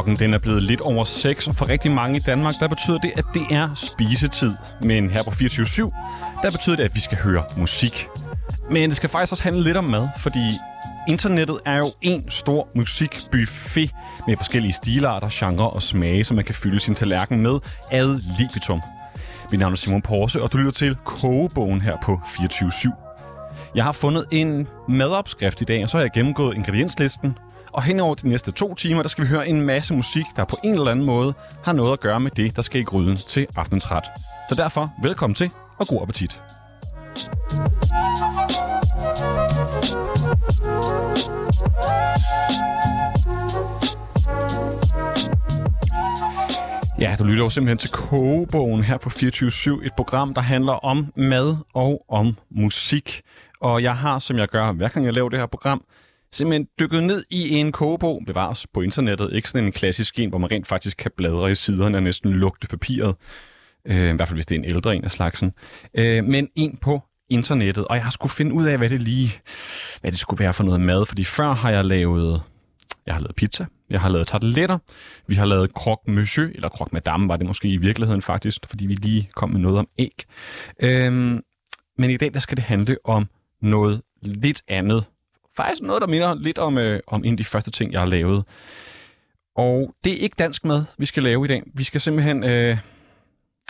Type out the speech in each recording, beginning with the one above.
Klokken den er blevet lidt over 6, og for rigtig mange i Danmark, der betyder det, at det er spisetid. Men her på 24 der betyder det, at vi skal høre musik. Men det skal faktisk også handle lidt om mad, fordi internettet er jo en stor musikbuffet med forskellige stilarter, genre og smage, som man kan fylde sin tallerken med ad libitum. Mit navn er Simon Porse, og du lytter til Kogebogen her på 24 /7. Jeg har fundet en madopskrift i dag, og så har jeg gennemgået ingredienslisten, og hen over de næste to timer, der skal vi høre en masse musik, der på en eller anden måde har noget at gøre med det, der skal i gryden til aftensret. Så derfor, velkommen til, og god appetit. Ja, du lytter jo simpelthen til Kogebogen her på 24-7, et program, der handler om mad og om musik. Og jeg har, som jeg gør hver gang jeg laver det her program, simpelthen dykket ned i en kogebog, bevares på internettet. Ikke sådan en klassisk en, hvor man rent faktisk kan bladre i siderne og næsten lugte papiret. Øh, I hvert fald hvis det er en ældre en af slagsen. Øh, men en på internettet, og jeg har skulle finde ud af, hvad det lige hvad det skulle være for noget mad. Fordi før har jeg lavet, jeg har lavet pizza, jeg har lavet tarteletter, vi har lavet croque monsieur, eller croque madame var det måske i virkeligheden faktisk, fordi vi lige kom med noget om æg. Øh, men i dag der skal det handle om noget lidt andet, faktisk noget, der minder lidt om, øh, om en af de første ting, jeg har lavet. Og det er ikke dansk mad, vi skal lave i dag. Vi skal simpelthen... Øh,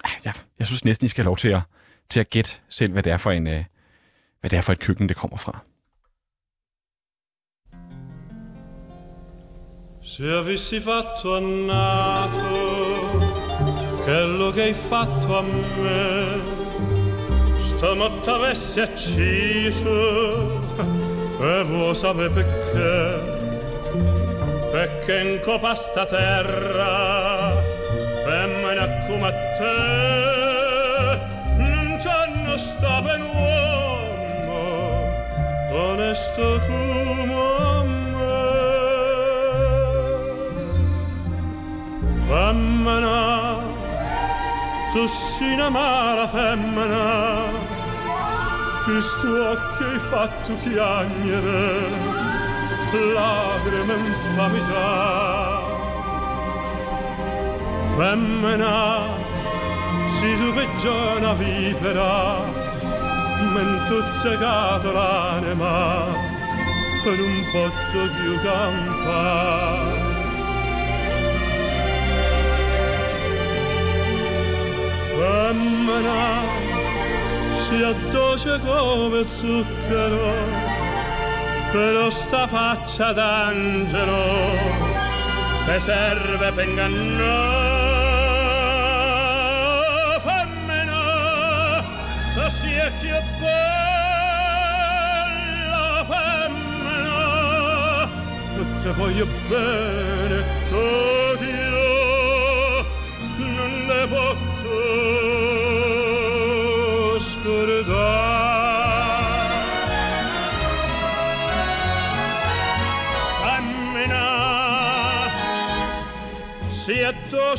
ah, jeg, jeg synes næsten, I skal have lov til at, til at gætte selv, hvad det er for en... Øh, hvad det er for et køkken, det kommer fra. Se avessi fatto annato quello che hai fatto a me, stanotte avessi acceso e voi sape perché perché in copa sta terra e me ne come a te. Non c'è non sta ben uomo onesto come me femmina tu sei una mala femmina questo occhio hai fatto chiagnere? Lagrime infamità femmina si tu peggio una vipera mentuzzecato l'anima per un pozzo più campare femmina sia dolce come zucchero, però sta faccia d'angelo te serve per ingannare. Femmina, così è più bella femmina, te voglio bene, tu Dio,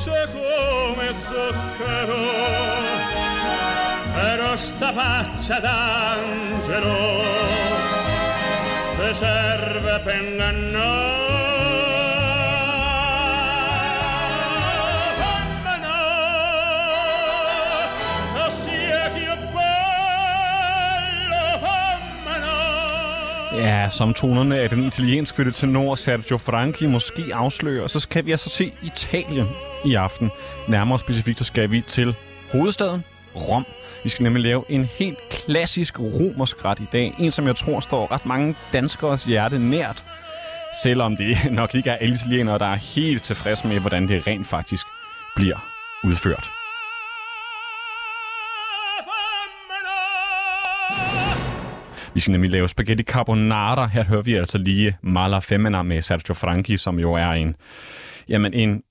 dolce come zucchero però sta faccia d'angelo te serve per ingannare Ja, som tonerne af den italiensk fødte tenor Sergio Franchi måske afslører, så skal vi altså til Italien i aften. Nærmere specifikt, så skal vi til hovedstaden, Rom. Vi skal nemlig lave en helt klassisk romersk ret i dag. En, som jeg tror står ret mange danskers hjerte nært. Selvom det nok ikke er alle italienere, der er helt tilfredse med, hvordan det rent faktisk bliver udført. Vi skal nemlig lave spaghetti carbonara. Her hører vi altså lige Mala Femina med Sergio Franchi, som jo er en, jamen en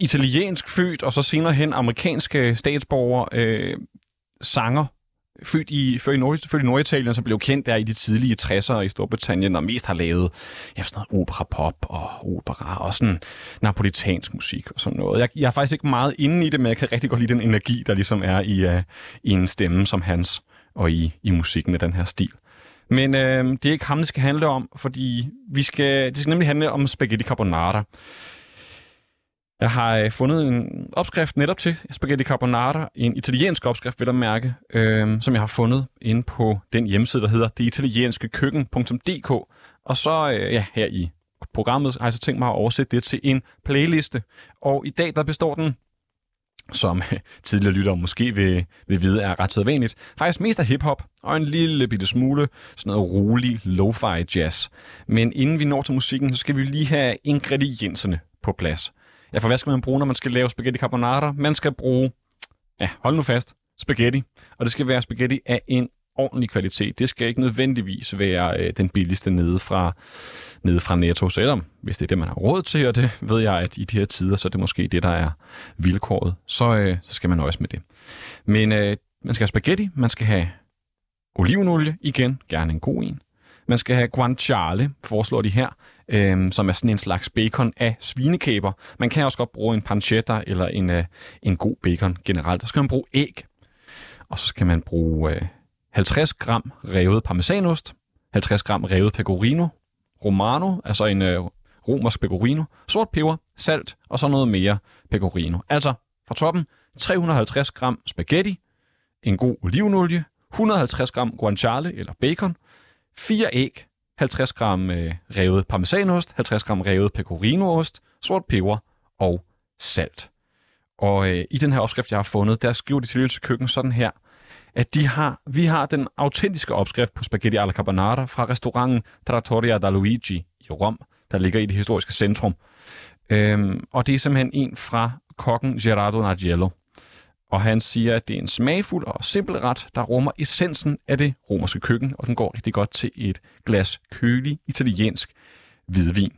italiensk født, og så senere hen amerikansk statsborger, øh, sanger, født i, født i, Nord, født i Norditalien, som blev kendt der i de tidlige 60'ere i Storbritannien, og mest har lavet ja, sådan noget opera-pop og opera, og sådan napolitansk musik og sådan noget. Jeg, jeg er faktisk ikke meget inde i det, men jeg kan rigtig godt lide den energi, der ligesom er i, uh, i en stemme som hans og i, i musikken af den her stil. Men øh, det er ikke ham, det skal handle om, fordi vi skal, det skal nemlig handle om spaghetti carbonara. Jeg har øh, fundet en opskrift netop til spaghetti carbonara, en italiensk opskrift, vil jeg mærke, øh, som jeg har fundet inde på den hjemmeside, der hedder detitalienskekøkken.dk. Og så øh, ja, her i programmet har jeg så tænkt mig at oversætte det til en playliste. Og i dag der består den som tidligere lyttere måske vil, vil vide er ret sædvanligt, faktisk mest af hiphop og en lille bitte smule sådan noget rolig lo-fi jazz. Men inden vi når til musikken, så skal vi lige have ingredienserne på plads. Ja, for hvad skal man bruge, når man skal lave spaghetti carbonara? Man skal bruge, ja, hold nu fast, spaghetti. Og det skal være spaghetti af en ordentlig kvalitet. Det skal ikke nødvendigvis være øh, den billigste nede fra, nede fra Netto, selvom hvis det er det, man har råd til, og det ved jeg, at i de her tider, så er det måske det, der er vilkåret, så, øh, så skal man nøjes med det. Men øh, man skal have spaghetti, man skal have olivenolie, igen, gerne en god en. Man skal have guanciale, foreslår de her, øh, som er sådan en slags bacon af svinekæber. Man kan også godt bruge en pancetta eller en, øh, en god bacon generelt. Så skal man bruge æg, og så skal man bruge øh, 50 gram revet parmesanost, 50 gram revet pecorino, romano, altså en øh, romersk pecorino, sort peber, salt og så noget mere pecorino. Altså fra toppen 350 gram spaghetti, en god olivenolie, 150 gram guanciale eller bacon, 4 æg, 50 gram øh, revet parmesanost, 50 gram revet pecorinoost, sort peber og salt. Og øh, i den her opskrift, jeg har fundet, der skriver de til køkken sådan her, at de har, vi har den autentiske opskrift på spaghetti alla carbonara fra restauranten Trattoria da Luigi i Rom, der ligger i det historiske centrum. Øhm, og det er simpelthen en fra kokken Gerardo Nagiello. Og han siger, at det er en smagfuld og simpel ret, der rummer essensen af det romerske køkken, og den går rigtig godt til et glas kølig italiensk hvidvin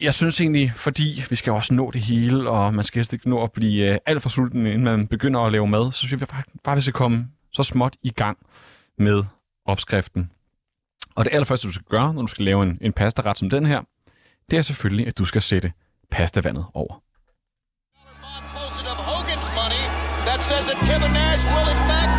jeg synes egentlig, fordi vi skal også nå det hele, og man skal helst ikke nå at blive øh, alt for sulten, inden man begynder at lave mad, så synes jeg faktisk bare, vi skal komme så småt i gang med opskriften. Og det allerførste, du skal gøre, når du skal lave en, en pastaret som den her, det er selvfølgelig, at du skal sætte pastavandet over. That says that Kevin Nash will in fact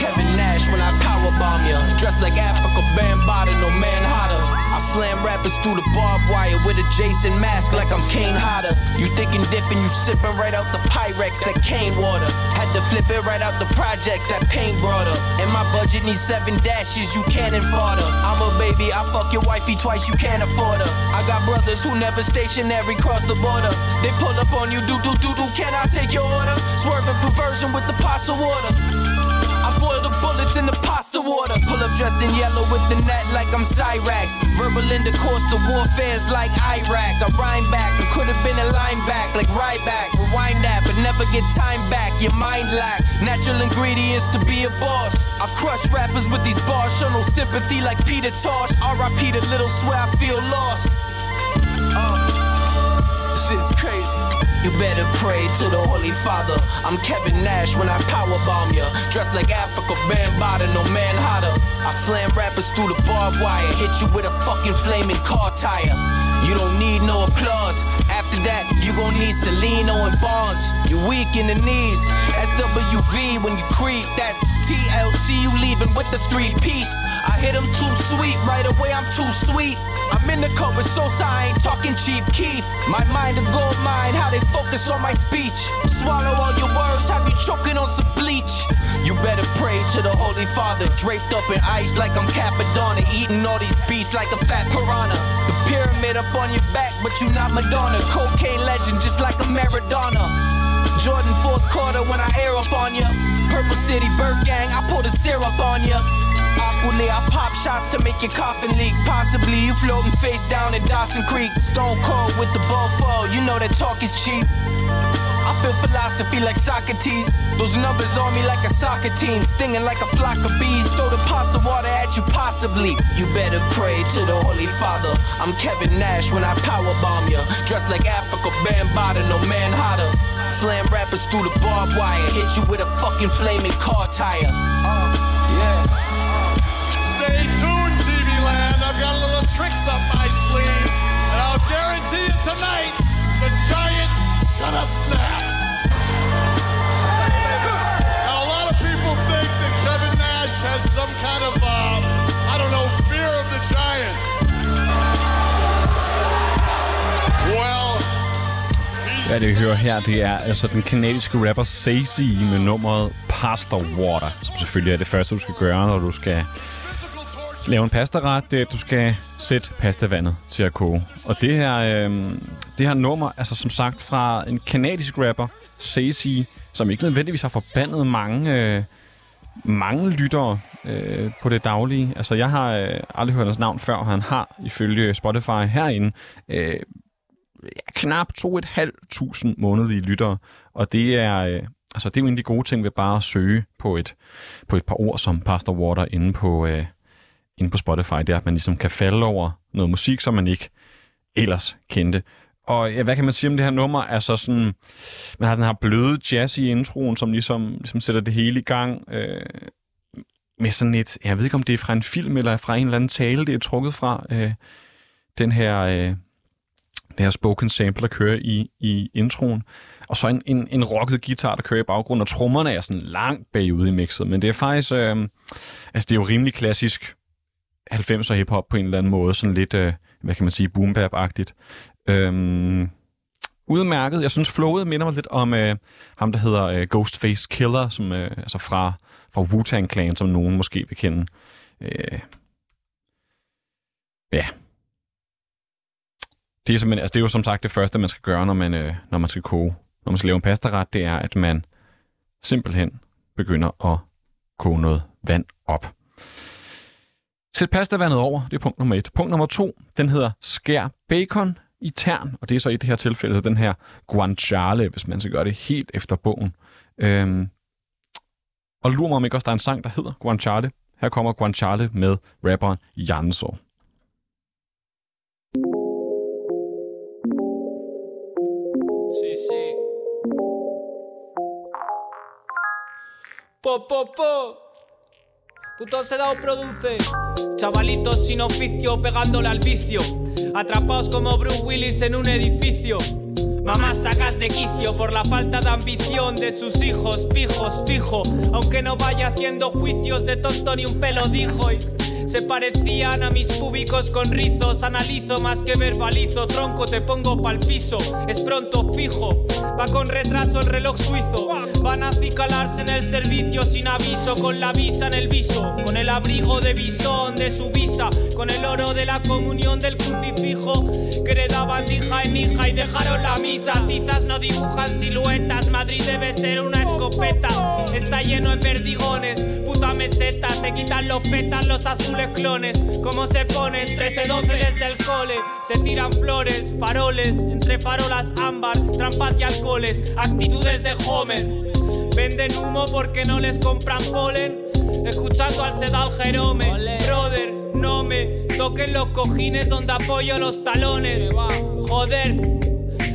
Kevin Nash when I power bomb you. Dressed like Africa, bambada, no man hotter. I slam rappers through the barbed wire with a Jason mask like I'm Kane Hotter. You thinking different, you sipping right out the Pyrex, that cane water. Had to flip it right out the projects, that pain brought her. And my budget needs seven dashes, you can't afford her. I'm a baby, I fuck your wifey twice, you can't afford her. I got brothers who never stationary cross the border. They pull up on you, do do do do, can I take your order? Swerving perversion with the of water. Boil the bullets in the pasta water. Pull up dressed in yellow with the net like I'm Cyrax. Verbal intercourse, the warfare's like Iraq. I rhyme back, I could have been a lineback like Ryback. Rewind that, but never get time back. Your mind lack natural ingredients to be a boss. I crush rappers with these bars, show no sympathy like Peter Tosh. R.I.P. the little swear I feel lost. Uh, shit's crazy. You better pray to the Holy Father. I'm Kevin Nash when I powerbomb ya. Dressed like Africa, bambada, no man hotter. I slam rappers through the barbed wire. Hit you with a fucking flaming car tire. You don't need no applause. After that, you gon' need Celino and Bonds. You weak in the knees. SWV when you creep. That's TLC. You leaving with the three piece. I hit him too sweet. Right away, I'm too sweet. I'm in the cover, so I ain't talking Chief Keef. My mind a gold mine, how they focus on my speech. Swallow all your words, have you choking on some bleach. You better pray to the Holy Father, draped up in ice like I'm Capadonna, eating all these beats like a fat piranha. The pyramid up on your back, but you not Madonna. Cocaine legend, just like a Maradona. Jordan fourth quarter when I air up on ya. Purple City Bird Gang, I pull the syrup on ya. Awkwardly, I pop shots to make your coffin leak. Possibly you floating face down in Dawson Creek. Stone cold with the ball fall, you know that talk is cheap. I feel philosophy like Socrates. Those numbers on me like a soccer team, stinging like a flock of bees. Throw the pasta water at you, possibly. You better pray to the Holy Father. I'm Kevin Nash when I power bomb ya. Dressed like Africa, bambada, no man hotter. Slam rappers through the barbed wire, hit you with a fucking flaming car tire. Uh, yeah. Hører her, det er altså den kanadiske rapper Sazy med nummeret Pasta Water, som selvfølgelig er det første, du skal gøre, når du skal lave en pastaret. Det er, at du skal sætte pastavandet til at koge. Og det her, øh, det her nummer, altså som sagt fra en kanadisk rapper, Sazy, som ikke nødvendigvis har forbandet mange, øh, mange lyttere øh, på det daglige. Altså, jeg har øh, aldrig hørt hans navn før, og han har ifølge Spotify herinde øh, ja, knap 2.500 månedlige lyttere. Og det er, øh, altså, det er jo en af de gode ting ved bare at søge på et, på et par ord som Pastor Water inde på, øh, inde på Spotify. Det er, at man ligesom kan falde over noget musik, som man ikke ellers kendte. Og ja, hvad kan man sige om det her nummer? Altså sådan, man har den her bløde jazz i introen, som ligesom, ligesom sætter det hele i gang. Øh, med sådan et, jeg ved ikke om det er fra en film eller fra en eller anden tale, det er trukket fra. Øh, den her, øh, det her spoken sample, der kører i, i introen. Og så en, en, en rocket guitar, der kører i baggrunden, og trommerne er sådan langt bagude i mixet. Men det er faktisk, øh, altså det er jo rimelig klassisk 90'er hiphop på en eller anden måde. Sådan lidt, øh, hvad kan man sige, boom agtigt Øhm, udmærket. Jeg synes, flowet minder mig lidt om øh, ham, der hedder øh, Ghostface Killer, som, øh, altså fra, fra Wu-Tang Clan, som nogen måske vil kende. Øh, ja. Det er, simpelthen, altså, det er jo som sagt det første, man skal gøre, når man, øh, når man skal koge. Når man skal lave en pastaret, det er, at man simpelthen begynder at koge noget vand op. Sæt pastavandet over, det er punkt nummer et. Punkt nummer to, den hedder skær bacon i tern, og det er så i det her tilfælde så den her guanciale, hvis man skal gøre det helt efter bogen. Øhm, og lur mig om ikke også, der er en sang, der hedder guanciale. Her kommer guanciale med rapperen Janso. Po, po, po. Puto Sedao produce. Chavalitos sin oficio pegándole al vicio. Atrapados como Bruce Willis en un edificio. Mamás sacas de quicio por la falta de ambición de sus hijos, pijos, fijo. Aunque no vaya haciendo juicios de tonto ni un pelo dijo. Y se parecían a mis púbicos con rizos. Analizo más que verbalizo. Tronco, te pongo pa'l piso. Es pronto, fijo. Va con retraso el reloj suizo. Van a acicalarse en el servicio sin aviso. Con la visa en el viso. Con el abrigo de bisón de su visa. Con el oro de la comunión del crucifijo. Que heredaban hija en hija y dejaron la misa. Tizas no dibujan siluetas. Madrid debe ser una escopeta. Está lleno de perdigones. Puta meseta. Te quitan los petas, los azules clones. Como se ponen 13-12 desde el cole. Se tiran flores, faroles. Entre farolas ámbar, trampas y alcoholes. Actitudes de Homer. Venden humo porque no les compran polen. Escuchando al sedal Jerome. Brother, no me toquen los cojines donde apoyo los talones. Joder,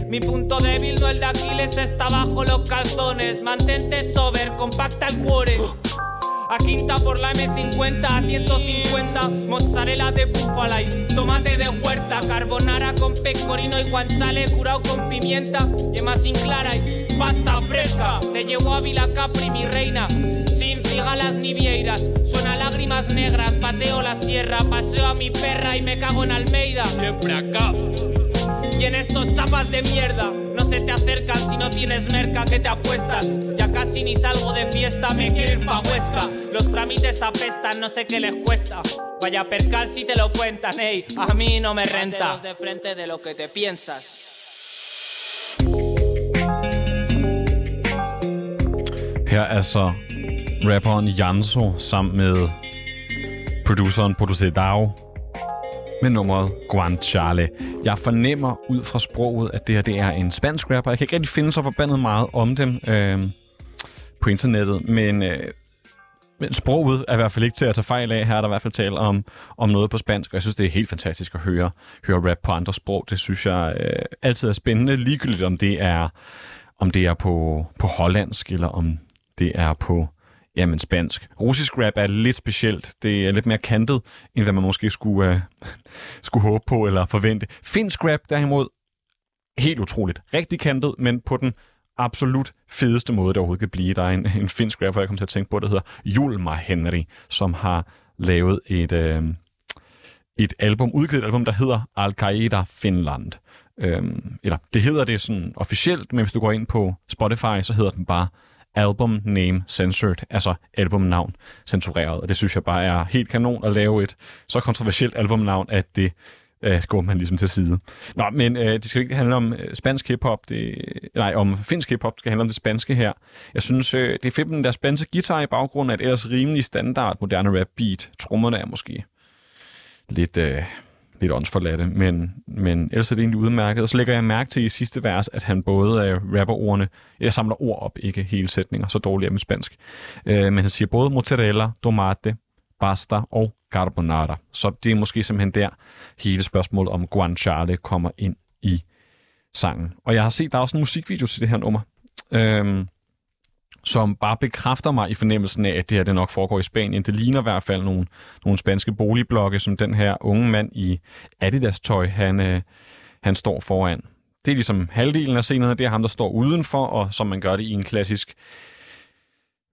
mi punto débil no el de Aquiles está bajo los calzones. Mantente sober, compacta el cuore. A quinta por la M50, a 150, mozzarella de búfala y tomate de huerta, carbonara con pecorino y guanchale curado con pimienta, yema sin clara y pasta fresca. Te llevo a Vila Capri, mi reina, sin cigalas ni vieiras. Suena lágrimas negras, pateo la sierra, paseo a mi perra y me cago en Almeida. Siempre acá. Y en estos chapas de mierda se te acercan si no tienes merca que te apuestas. Ya casi ni salgo de fiesta, me quiero ir pa' Huesca. Los trámites apestan, no sé qué les cuesta. Vaya percal si te lo cuentan, ey, a mí no me renta. de frente de lo que te piensas. Her er så rapperen Janso sammen med produceren Producedao med nummeret Guanciale. Jeg fornemmer ud fra sproget, at det her det er en spansk rapper. Jeg kan ikke rigtig finde så forbandet meget om dem øh, på internettet, men, øh, men sproget er i hvert fald ikke til at tage fejl af. Her er der i hvert fald tale om, om noget på spansk, og jeg synes, det er helt fantastisk at høre, høre rap på andre sprog. Det synes jeg øh, altid er spændende, ligegyldigt om det er, om det er på, på hollandsk, eller om det er på Jamen, spansk. Russisk rap er lidt specielt. Det er lidt mere kantet, end hvad man måske skulle, uh, skulle håbe på eller forvente. Finsk rap, derimod, helt utroligt. Rigtig kantet, men på den absolut fedeste måde, der overhovedet kan blive. Der er en, en finsk rapper, jeg kom til at tænke på, der hedder Julma Henry, som har lavet et, øh, et album, udgivet et album, der hedder Al-Qaida Finland. Øhm, eller det hedder det sådan officielt, men hvis du går ind på Spotify, så hedder den bare Album Name Censored, altså albumnavn censureret. Og det synes jeg bare er helt kanon at lave et så kontroversielt albumnavn, at det øh, skubber man ligesom til side. Nå, men øh, det skal ikke handle om øh, spansk hiphop, det, nej, om finsk hiphop, det skal handle om det spanske her. Jeg synes, øh, det er fedt, der spanske guitar i baggrunden at ellers rimelig standard moderne rap beat. Trommerne er måske lidt, øh, lidt åndsforladte, men, men ellers er det egentlig udmærket. Og så lægger jeg mærke til i sidste vers, at han både øh, rapper ordene, jeg samler ord op, ikke hele sætninger, så dårligt er mit spansk, øh, men han siger både mozzarella, tomate, pasta og carbonara. Så det er måske simpelthen der, hele spørgsmålet om guanciale kommer ind i sangen. Og jeg har set, der er også en musikvideo til det her nummer, øhm, som bare bekræfter mig i fornemmelsen af, at det her det nok foregår i Spanien. Det ligner i hvert fald nogle, nogle spanske boligblokke, som den her unge mand i Adidas-tøj, han, øh, han står foran. Det er ligesom halvdelen af scenerne, det er ham, der står udenfor, og som man gør det i en klassisk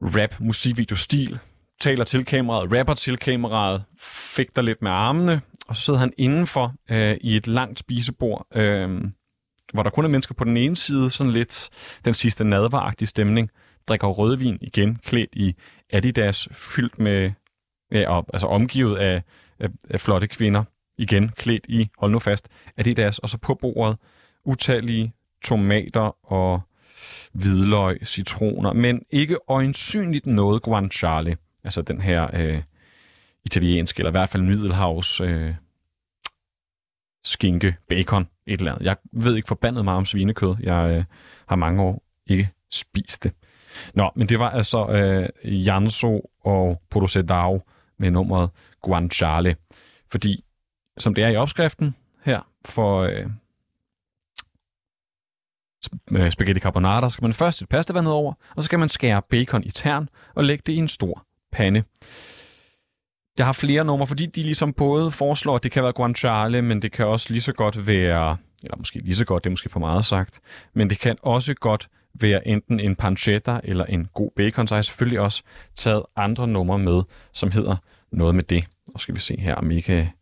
rap-musikvideo-stil. Taler til kameraet, rapper til kameraet, fægter lidt med armene, og så sidder han indenfor øh, i et langt spisebord, øh, hvor der kun er mennesker på den ene side, sådan lidt den sidste nadvaragtige stemning, drikker rødvin igen, klædt i Adidas, fyldt med, ja, op, altså omgivet af, af, af flotte kvinder, igen klædt i, hold nu fast, Adidas, og så på bordet utallige tomater og hvidløg, citroner, men ikke øjensynligt noget guanciale, altså den her øh, italienske, eller i hvert fald middelhavs øh, skinke, bacon, et eller andet. Jeg ved ikke forbandet meget om svinekød. Jeg øh, har mange år ikke spist det. Nå, men det var altså øh, Janso og Podosedao med nummeret Guanciale. Fordi, som det er i opskriften her for øh, øh spaghetti carbonara, skal man først et pastavand over, og så skal man skære bacon i tern og lægge det i en stor pande. Jeg har flere numre, fordi de ligesom både foreslår, at det kan være guanciale, men det kan også lige så godt være, eller måske lige så godt, det er måske for meget sagt, men det kan også godt være enten en pancetta eller en god bacon, så har jeg selvfølgelig også taget andre numre med, som hedder noget med det. Og skal vi se her, om ikke,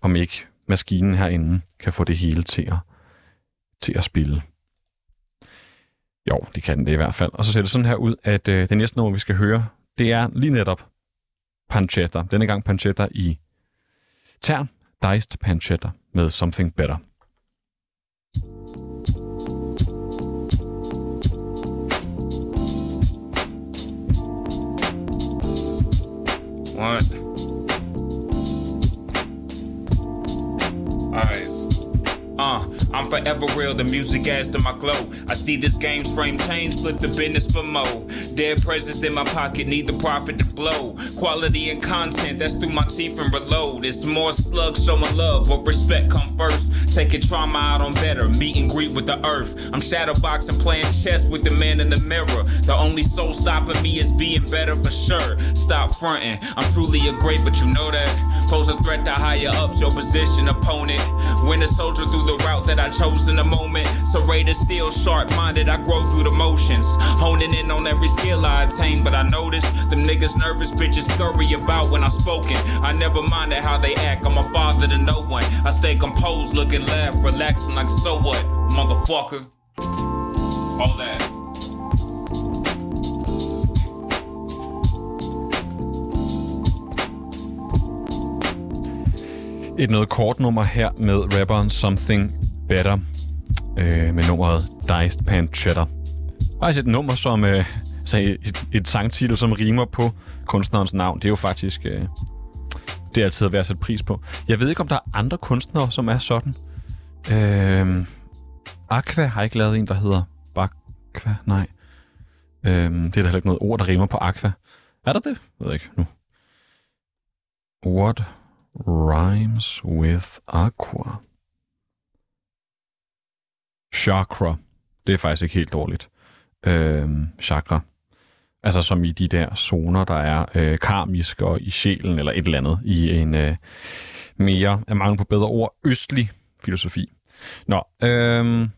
om ikke maskinen herinde kan få det hele til at, til at spille. Jo, det kan den det i hvert fald. Og så ser det sådan her ud, at øh, det næste nummer, vi skal høre, det er lige netop pancetta. Denne gang pancetta i tern, diced pancetta med Something Better. What? Alright. Uh, I'm forever real, the music adds to my glow. I see this game's frame change, flip the business for mo. Dead presence in my pocket, need the profit to blow. Quality and content, that's through my teeth and reload. It's more slugs showing love, but respect come first. Taking trauma out on better, meet and greet with the earth. I'm shadowboxing, playing chess with the man in the mirror. The only soul stopping me is being better for sure. Stop fronting, I'm truly a great, but you know that. Pose a threat to higher ups, your position opponent. When a soldier through the route that I chose in the moment. Raiders still sharp minded, I grow through the motions. Honing in on every skill I attain, but I notice them niggas nervous bitches scurry about when I'm spoken. I never minded how they act, I'm a father to no one. I stay composed, looking left, relaxing like so what, motherfucker. All that. Et noget kort nummer her med rapperen Something Better øh, med nummeret Diced Pancetta. Faktisk et nummer, som øh, Så et, et sangtitel, som rimer på kunstnerens navn. Det er jo faktisk øh, det er altid at være sat pris på. Jeg ved ikke, om der er andre kunstnere, som er sådan. Øh, Aqua har ikke lavet en, der hedder Bakva. Nej. Øh, det er der heller ikke noget ord, der rimer på Aqua. Er der det? Jeg ved ikke nu. What rhymes with aqua? Chakra. Det er faktisk ikke helt dårligt. Øh, chakra. Altså som i de der zoner, der er øh, karmisk og i sjælen eller et eller andet i en øh, mere, af mange på bedre ord, østlig filosofi. Nå, øh,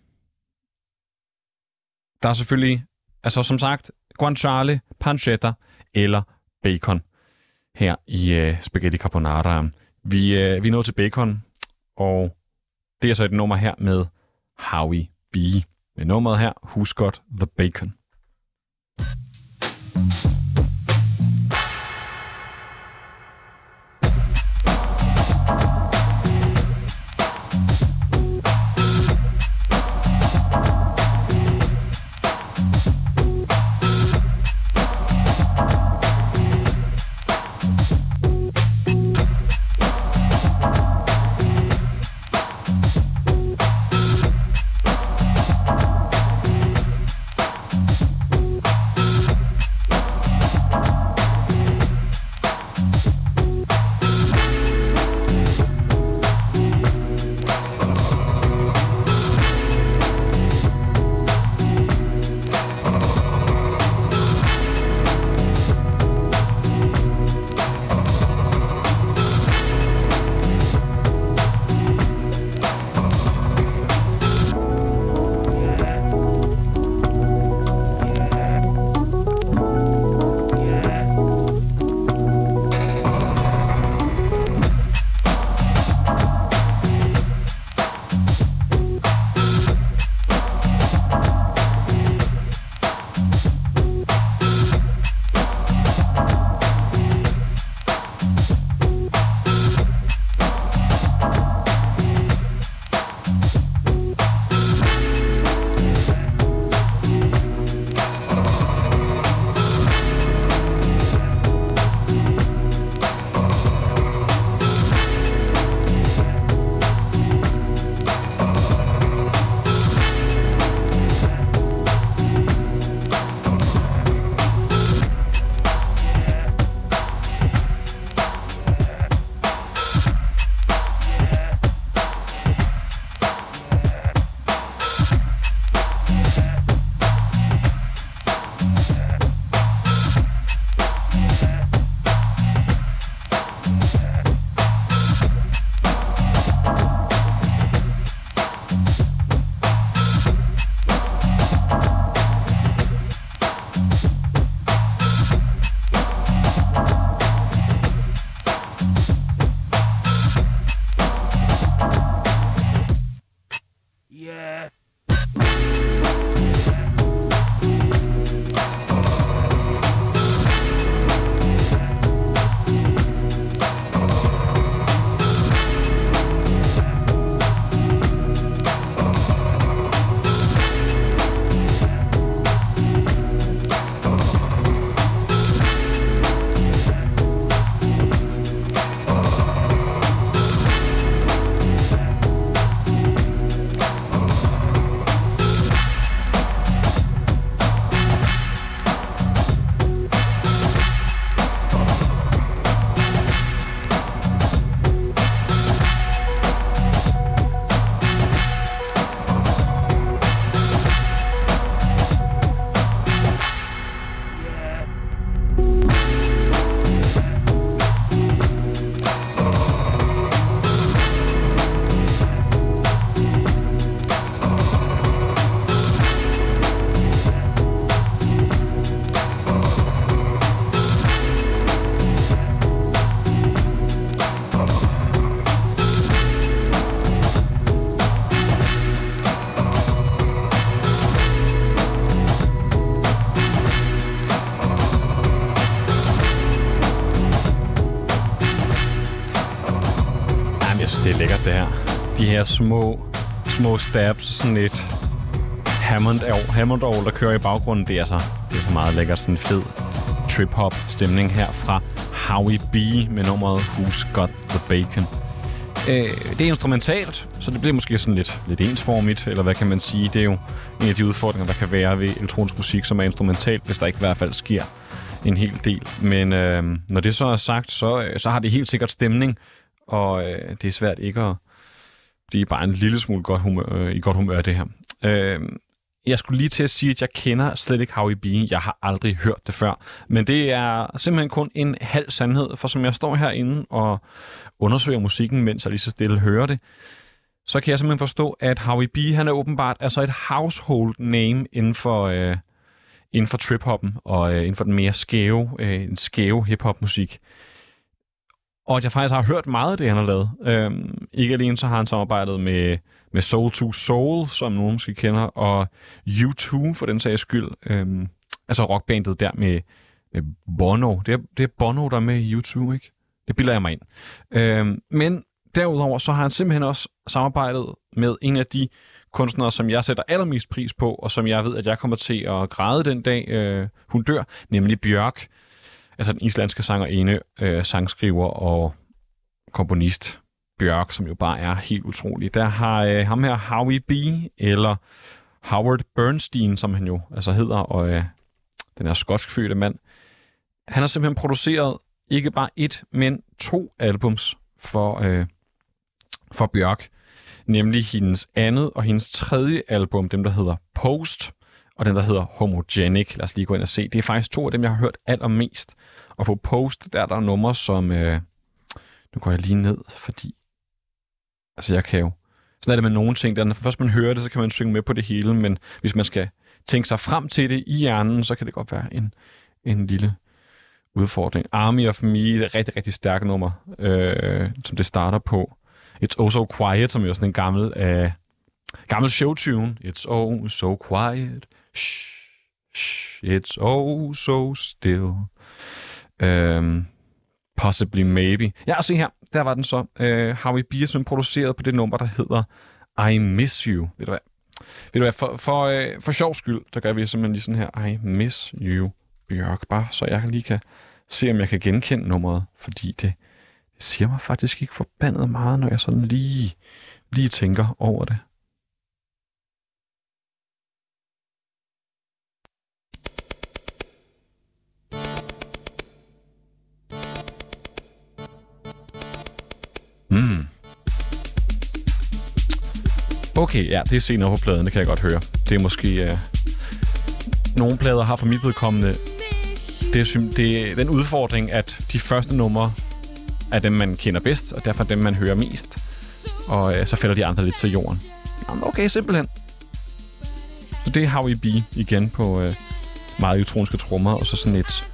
der er selvfølgelig, altså som sagt, guanciale, pancetta eller bacon her i øh, Spaghetti Carbonara. Vi, øh, vi er nået til bacon, og det er så et nummer her med Howie B. Med nummeret her, husk godt The Bacon. Jamen, jeg små, små stabs, sådan et Hammond, Hammond der kører i baggrunden, det er så, det er så meget lækkert. Sådan en fed trip-hop stemning her fra Howie B med nummeret Who's Got The Bacon. Øh, det er instrumentalt, så det bliver måske sådan lidt, lidt ensformigt, eller hvad kan man sige. Det er jo en af de udfordringer, der kan være ved elektronisk musik, som er instrumentalt, hvis der ikke i hvert fald sker en hel del. Men øh, når det så er sagt, så, så har det helt sikkert stemning, og øh, det er svært ikke at blive bare en lille smule godt humør, øh, i godt humør det her. Øh, jeg skulle lige til at sige, at jeg kender slet ikke Howie Bean. Jeg har aldrig hørt det før. Men det er simpelthen kun en halv sandhed, for som jeg står herinde og undersøger musikken, mens jeg lige så stille hører det, så kan jeg simpelthen forstå, at Howie B, han er åbenbart altså et household name inden for, øh, inden for trip-hoppen og øh, inden for den mere skæve, øh, skæve hip-hop musik. Og at jeg faktisk har hørt meget af det, han har lavet. Øhm, ikke alene så har han samarbejdet med, med Soul to Soul, som nogen måske kender, og U2 for den sags skyld. Øhm, altså rockbandet der med, med Bono. Det er, det er Bono, der er med i U2, ikke? Det bilder jeg mig ind. Øhm, men derudover så har han simpelthen også samarbejdet med en af de kunstnere, som jeg sætter allermest pris på, og som jeg ved, at jeg kommer til at græde den dag, øh, hun dør, nemlig Bjørk. Altså den islandske sangerinde, øh, sangskriver og komponist Bjørk, som jo bare er helt utrolig. Der har øh, ham her Howie B, eller Howard Bernstein, som han jo altså hedder, og øh, den er skotskfødte mand. Han har simpelthen produceret ikke bare et, men to albums for, øh, for Bjørk. Nemlig hendes andet og hendes tredje album, dem der hedder Post, og den der hedder Homogenic. Lad os lige gå ind og se. Det er faktisk to af dem, jeg har hørt allermest. Og på Post, der er der numre som... Øh, nu går jeg lige ned, fordi... Altså, jeg kan jo... Sådan er det med nogle ting. Der, når først man hører det, så kan man synge med på det hele, men hvis man skal tænke sig frem til det i hjernen, så kan det godt være en, en lille udfordring. Army of Me er et rigtig, rigtig stærkt nummer, øh, som det starter på. It's Oh So Quiet, som er sådan en gammel, øh, gammel showtune. It's oh so quiet. Shh, shh, it's oh so still. Um, possibly maybe. Ja, og se her. Der var den så. Øh, uh, Howie Beers, som produceret på det nummer, der hedder I Miss You. Ved du hvad? Ved du hvad, for, for, uh, for sjov skyld, der gør vi simpelthen lige sådan her. I Miss You, Bjørk. Bare så jeg lige kan se, om jeg kan genkende nummeret. Fordi det, det siger mig faktisk ikke forbandet meget, når jeg sådan lige, lige tænker over det. Okay, ja, det er senere på pladen, det kan jeg godt høre. Det er måske... Øh, nogle plader har for mit vedkommende det er, det er den udfordring, at de første numre er dem, man kender bedst, og derfor dem, man hører mest. Og øh, så falder de andre lidt til jorden. Jamen, okay, simpelthen. Så det er Howie B igen på øh, meget elektroniske trommer, og så sådan et...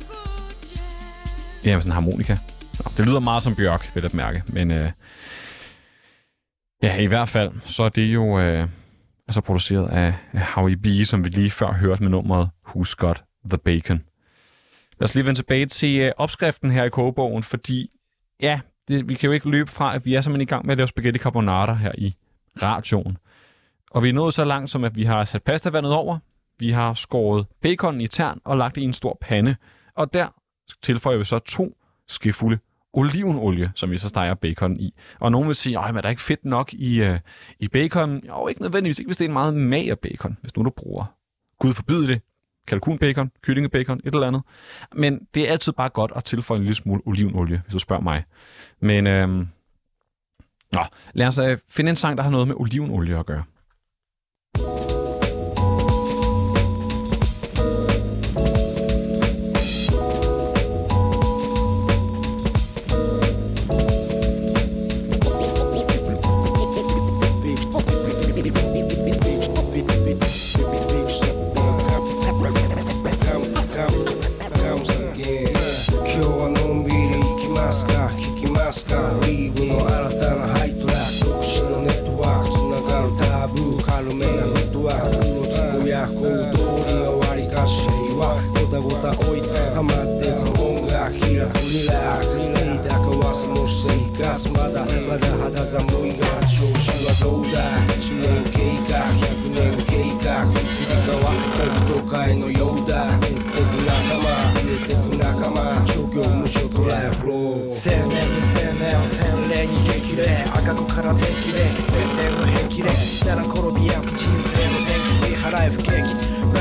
Ja, sådan en harmonika. Nå, det lyder meget som Bjørk, vil jeg mærke, men... Øh, Ja, i hvert fald, så er det jo øh, altså produceret af, Howie B., som vi lige før hørte med nummeret Who's Got the Bacon. Lad os lige vende tilbage til øh, opskriften her i kogebogen, fordi ja, det, vi kan jo ikke løbe fra, at vi er simpelthen i gang med at lave spaghetti carbonara her i radioen. Og vi er nået så langt, som at vi har sat pastavandet over, vi har skåret bacon i tern og lagt det i en stor pande, og der tilføjer vi så to skefulde olivenolie, som vi så steger bacon i. Og nogen vil sige, at er der ikke fedt nok i, øh, i bacon? Jo, ikke nødvendigvis, ikke hvis det er en meget mager bacon, hvis nu du bruger. Gud forbyde det. Kalkunbacon, kyllingebacon, et eller andet. Men det er altid bare godt at tilføje en lille smule olivenolie, hvis du spørger mig. Men øh, nå, lad os øh, finde en sang, der har noget med olivenolie at gøre. ますまだまだ肌寒いが調子はどうだ1年経過100年経過移り変わった都会のようだ減ってく仲間増えてく仲間諸行無所トライフロー青年未成年洗礼に激励赤子から適齢規制点の平気で齢七転びやく人生の天気振り払い不景気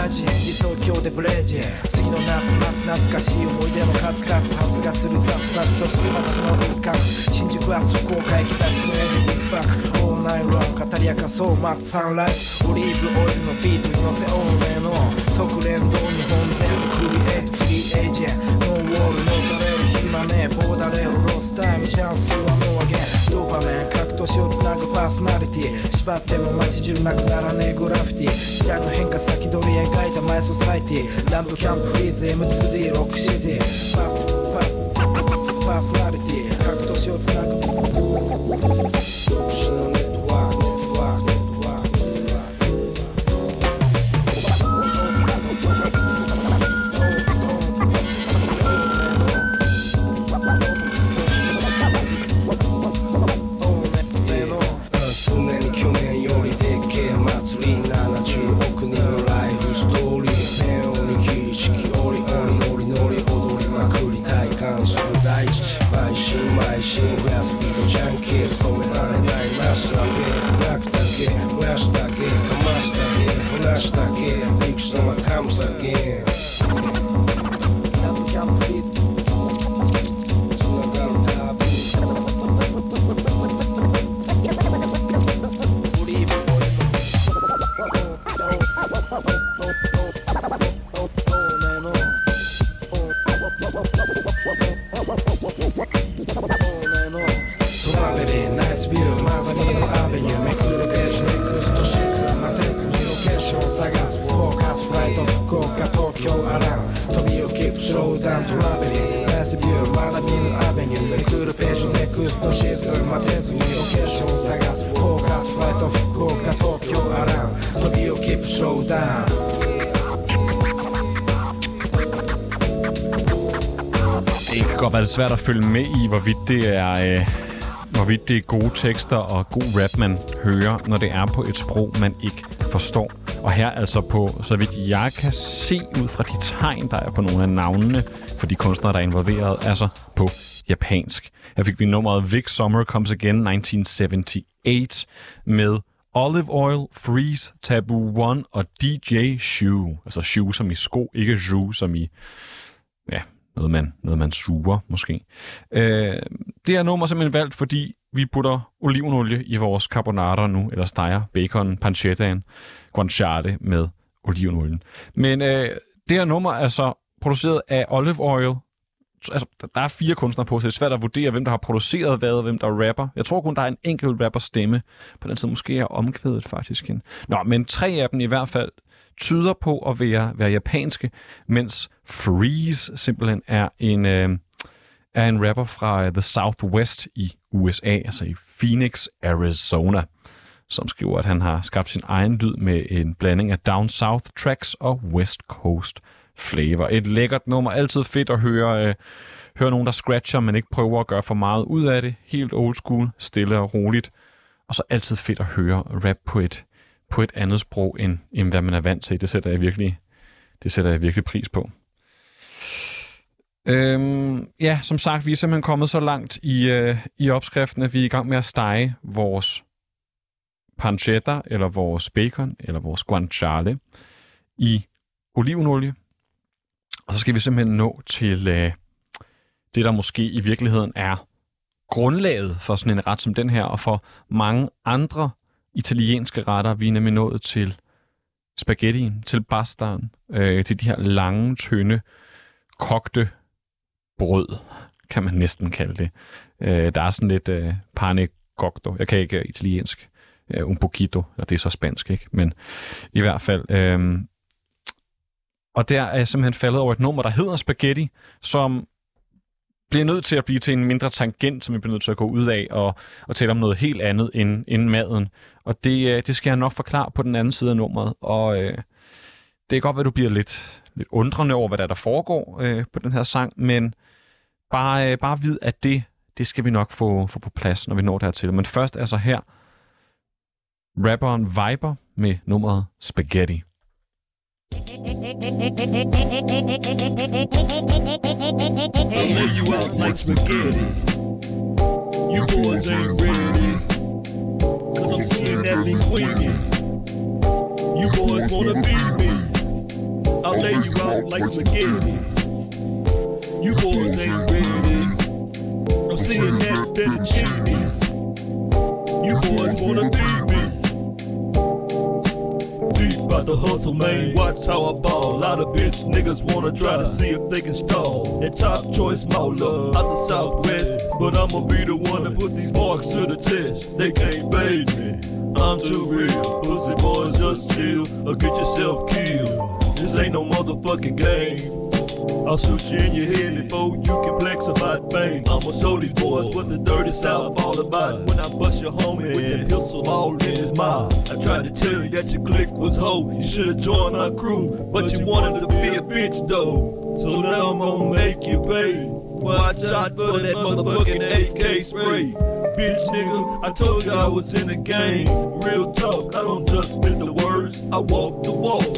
東京理想郷でブレージ次の夏夏懐かしい思い出の数々発芽する雑伐そして街の輪郭新宿は福岡駅立ちのエビ一泊オーナイロン語り明かそう待つサンライズオリーブオイルのビートに乗せオーネの即連動日本全部クリエイトフリーエージェントノーウォールノータレル暇ねえボーダレオロスタイムチャンスはもうあげドーパメン各都市をつなぐパーソナリティ。縛っても街中なくならねえ。グラフィティ。時代の変化先取り描いたマイソサイティ。ランプキャンプフリーズ。M2D ロックシティ。パパパーソナリティ。各都市をつなぐ svært at følge med i, hvorvidt det er, øh, hvorvidt det er gode tekster og god rap, man hører, når det er på et sprog, man ikke forstår. Og her altså på, så vidt jeg kan se ud fra de tegn, der er på nogle af navnene for de kunstnere, der er involveret, altså på japansk. Her fik vi nummeret Vic Summer Comes Again 1978 med Olive Oil, Freeze, Taboo One og DJ Shoe. Altså shoe som i sko, ikke shoe som i ja, noget man, noget man suger, måske. Øh, det her nummer er simpelthen valgt, fordi vi putter olivenolie i vores carbonara nu, eller steger bacon, pancettaen, guanciale med olivenolien. Men øh, det her nummer er så produceret af Olive Oil. Altså, der er fire kunstnere på, så det er svært at vurdere, hvem der har produceret hvad, og hvem der rapper. Jeg tror kun, der er en enkelt rapper stemme. På den side måske er omkvædet faktisk. En. Nå, men tre af dem i hvert fald tyder på at være, være japanske, mens Freeze simpelthen er en, øh, er en rapper fra øh, The Southwest i USA, altså i Phoenix, Arizona, som skriver, at han har skabt sin egen lyd med en blanding af Down South tracks og West Coast flavor. Et lækkert nummer, altid fedt at høre, øh, høre nogen, der scratcher, men ikke prøver at gøre for meget ud af det. Helt old school, stille og roligt. Og så altid fedt at høre rap på et, på et andet sprog, end, end hvad man er vant til. Det sætter jeg virkelig, det sætter jeg virkelig pris på. Øhm, ja, som sagt, vi er simpelthen kommet så langt i, øh, i opskriften, at vi er i gang med at stege vores pancetta, eller vores bacon, eller vores guanciale i olivenolie. Og så skal vi simpelthen nå til øh, det, der måske i virkeligheden er grundlaget for sådan en ret som den her, og for mange andre italienske retter. Vi er nemlig nået til spaghettien, til pastaen, øh, til de her lange, tynde, kogte brød, kan man næsten kalde det. Øh, der er sådan lidt øh, pane cocto. Jeg kan ikke øh, italiensk. Øh, un poquito, og det er så spansk, ikke? Men i hvert fald... Øh, og der er jeg simpelthen faldet over et nummer, der hedder Spaghetti, som bliver nødt til at blive til en mindre tangent, som vi bliver nødt til at gå ud af og, og tale om noget helt andet end, end maden. Og det, øh, det skal jeg nok forklare på den anden side af nummeret. Og øh, det er godt, at du bliver lidt, lidt undrende over, hvad der, er, der foregår øh, på den her sang, men bare, øh, bare vid, at det, det skal vi nok få, få på plads, når vi når dertil. Men først er så her rapperen Viber med nummeret Spaghetti. I'll lay you out like spaghetti. You boys ain't ready. Cause I'm seeing that linguine. You boys wanna beat me. I'll lay you out like spaghetti. You boys ain't ready. I'm seeing that fettuccine. You boys wanna beat me. The hustle, man. Watch how I ball. A lot of bitch niggas wanna try to see if they can stall. And top choice Mola out the southwest. But I'ma be the one to put these marks to the test. They can't bait me. I'm too real. Pussy boys just chill or get yourself killed. This ain't no motherfucking game. I'll shoot you in your head before you can flex about fame. I'ma show these boys what the dirty south all about. When I bust your homie with the pistol all in his mouth. I tried to tell you that your clique was hoe. You should've joined our crew, but you wanted to be a bitch though. So now I'm gonna make you pay. Watch out for that motherfucking AK spray. Bitch nigga, I told you I was in the game. Real talk, I don't just spit the words, I walk the walk.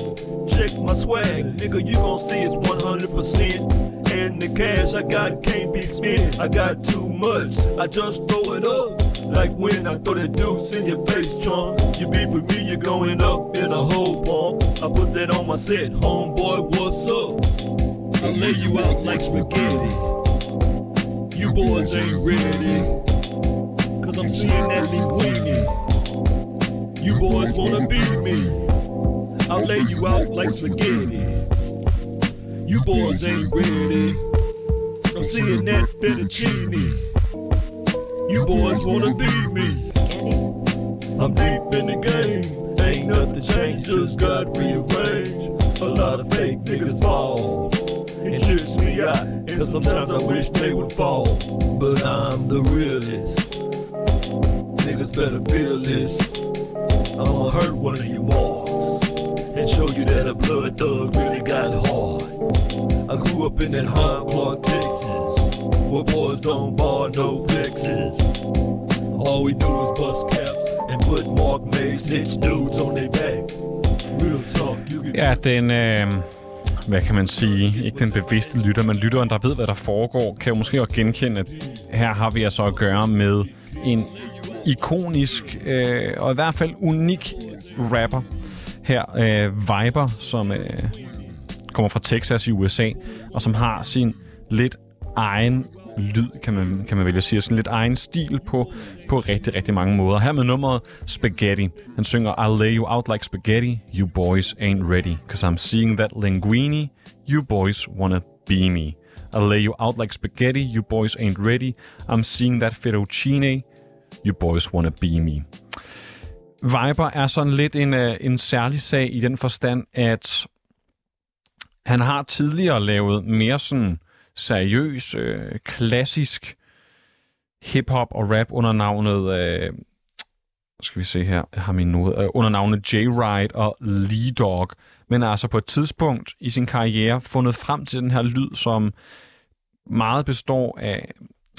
Check my swag, nigga, you gon' see it's 100%. And the cash I got can't be spent. I got too much, I just throw it up. Like when I throw that deuce in your face, chunk. You be with me, you're going up in a whole pump. I put that on my set, homeboy, what's up? I lay you out like spaghetti. You boys ain't ready. Cause I'm seeing that linguine. You boys wanna beat me. I'll lay you out like spaghetti. You boys ain't ready. I'm seeing that fettuccine. You boys wanna beat me. I'm deep in the game. Ain't nothing changed, just got rearranged. A lot of fake niggas fall. It trips me out, and sometimes I wish they would fall. But I'm the realest. Niggas better feel this. I'ma hurt one of you marks and show you that a blood thug really got hard. I grew up in that hard Clark, Texas, where boys don't bar no flexes. All we do is bust caps and put Mark May snitch dudes on their back. Real talk, you can Ja, den... Øh, hvad kan man sige? Ikke den bevidste lytter, men lytteren, der ved, hvad der foregår, kan jo måske også genkende, at her har vi altså at gøre med en ikonisk øh, og i hvert fald unik rapper. Her, øh, Viber, som øh, kommer fra Texas i USA, og som har sin lidt egen lyd, kan man, kan man vælge at sige, sådan lidt egen stil på, på rigtig, rigtig mange måder. Her med nummeret Spaghetti. Han synger, I'll lay you out like spaghetti, you boys ain't ready, cause I'm seeing that linguine, you boys wanna be me. I'll lay you out like spaghetti, you boys ain't ready, I'm seeing that fettuccine, you boys wanna be me. Viber er sådan lidt en, øh, en særlig sag i den forstand, at han har tidligere lavet mere sådan seriøs, øh, klassisk hip-hop og rap under navnet, øh, skal vi se her, jeg har min noget, øh, under navnet J-Ride og Lee Dog, men er altså på et tidspunkt i sin karriere fundet frem til den her lyd, som meget består af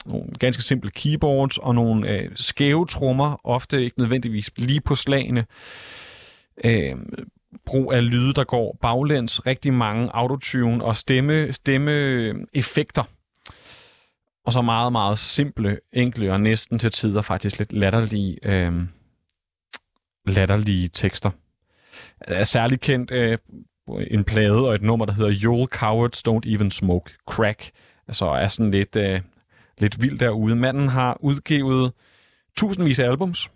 nogle ganske simple keyboards og nogle øh, skæve trommer, ofte ikke nødvendigvis lige på slagene. Øh, brug af lyde, der går baglæns, rigtig mange autotune og stemme, stemmeeffekter. Øh, og så meget, meget simple, enkle og næsten til tider faktisk lidt latterlige, øh, latterlige tekster. Er særligt kendt øh, en plade og et nummer, der hedder You'll Cowards Don't Even Smoke Crack. Altså er sådan lidt, øh, lidt vild derude. Manden har udgivet tusindvis af albums.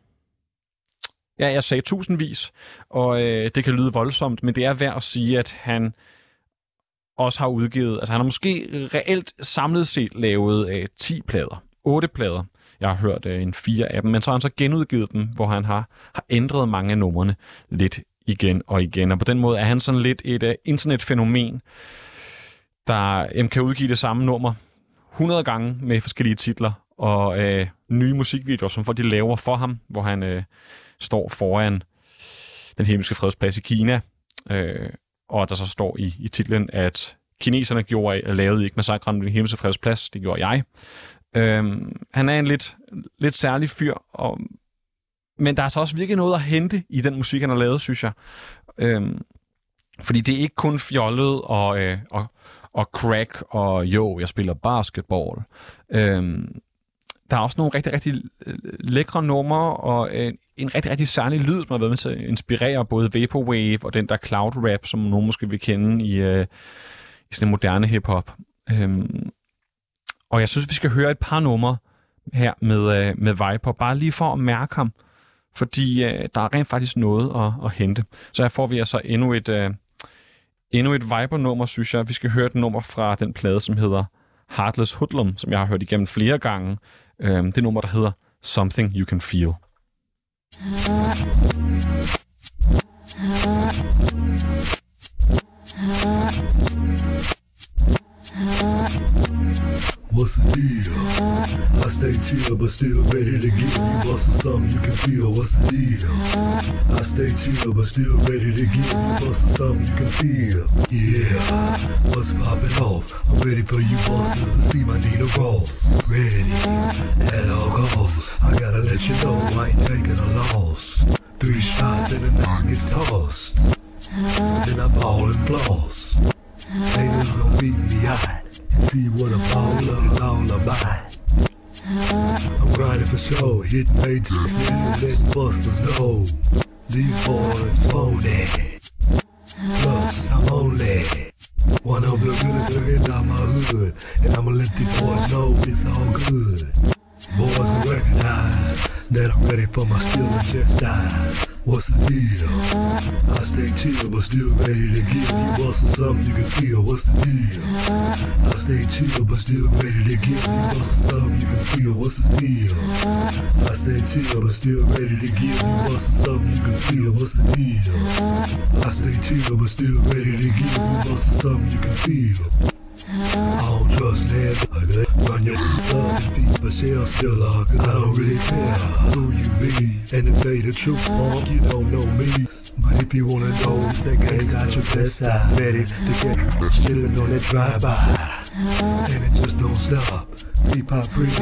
Ja, jeg sagde tusindvis, og øh, det kan lyde voldsomt, men det er værd at sige, at han også har udgivet, altså han har måske reelt samlet set lavet øh, 10 plader, 8 plader. Jeg har hørt øh, en fire af dem, men så har han så genudgivet dem, hvor han har, har ændret mange af numrene lidt igen og igen. Og på den måde er han sådan lidt et øh, internetfænomen, der øh, kan udgive det samme nummer 100 gange med forskellige titler og øh, nye musikvideoer, som folk de laver for ham, hvor han øh, står foran den himmelske fredsplads i Kina, øh, og der så står i, i titlen, at kineserne gjorde, lavede ikke massakren ved den himmelske fredsplads, det gjorde jeg. Øh, han er en lidt, lidt særlig fyr, og, men der er så også virkelig noget at hente i den musik, han har lavet, synes jeg. Øh, fordi det er ikke kun fjollet og, øh, og, og crack og jo, jeg spiller basketball. Øh, der er også nogle rigtig, rigtig lækre numre og en, en rigtig, rigtig særlig lyd, som har været med til at inspirere både Vaporwave og den der cloud rap, som nogen måske vil kende i, øh, i sådan en moderne hiphop. Øhm, og jeg synes, vi skal høre et par numre her med, øh, med Viper, bare lige for at mærke ham fordi øh, der er rent faktisk noget at, at hente. Så her får vi altså endnu et, øh, endnu et Viper-nummer, synes jeg. Vi skal høre et nummer fra den plade, som hedder Heartless Hoodlum, som jeg har hørt igennem flere gange. Øh, det nummer, der hedder Something You Can Feel. Huh. Huh. What's the deal? I stay chill, but still ready to give you bustin' something you can feel. What's the deal? I stay chill, but still ready to give you bustin' something you can feel. Yeah, what's poppin' off? I'm ready for you busters to see my Nina Ross. Ready at all costs. I gotta let you know I ain't taking a loss. Three shots and the knock gets tossed. Then I ball and floss. Haters gon' beat me out. See what a baller is all about. I'm grinding for show, hitting matrix, letting busters know. These boys phony. Plus, I'm only one of the realest niggas out my hood. And I'ma let these boys know it's all good. Boys will recognize that I'm ready for my skill and chastise. What's the deal? I stay chill, but still ready to give you bustin' something you can feel. What's the deal? I stay chill, but still ready to give you bustin' something you can feel. What's the deal? I stay chill, but still ready to give you bustin' something you can feel. What's the deal? I stay chill, but still ready to give you bustin' something you can feel. I don't trust that. Run your up and beat Michelle Stiller, cause I don't really care who you be. And to tell you the truth, you don't know me. But if you wanna know, that gangsta at your best side. Ready to get chillin' on that drive-by. And it just don't stop. Pop pretty,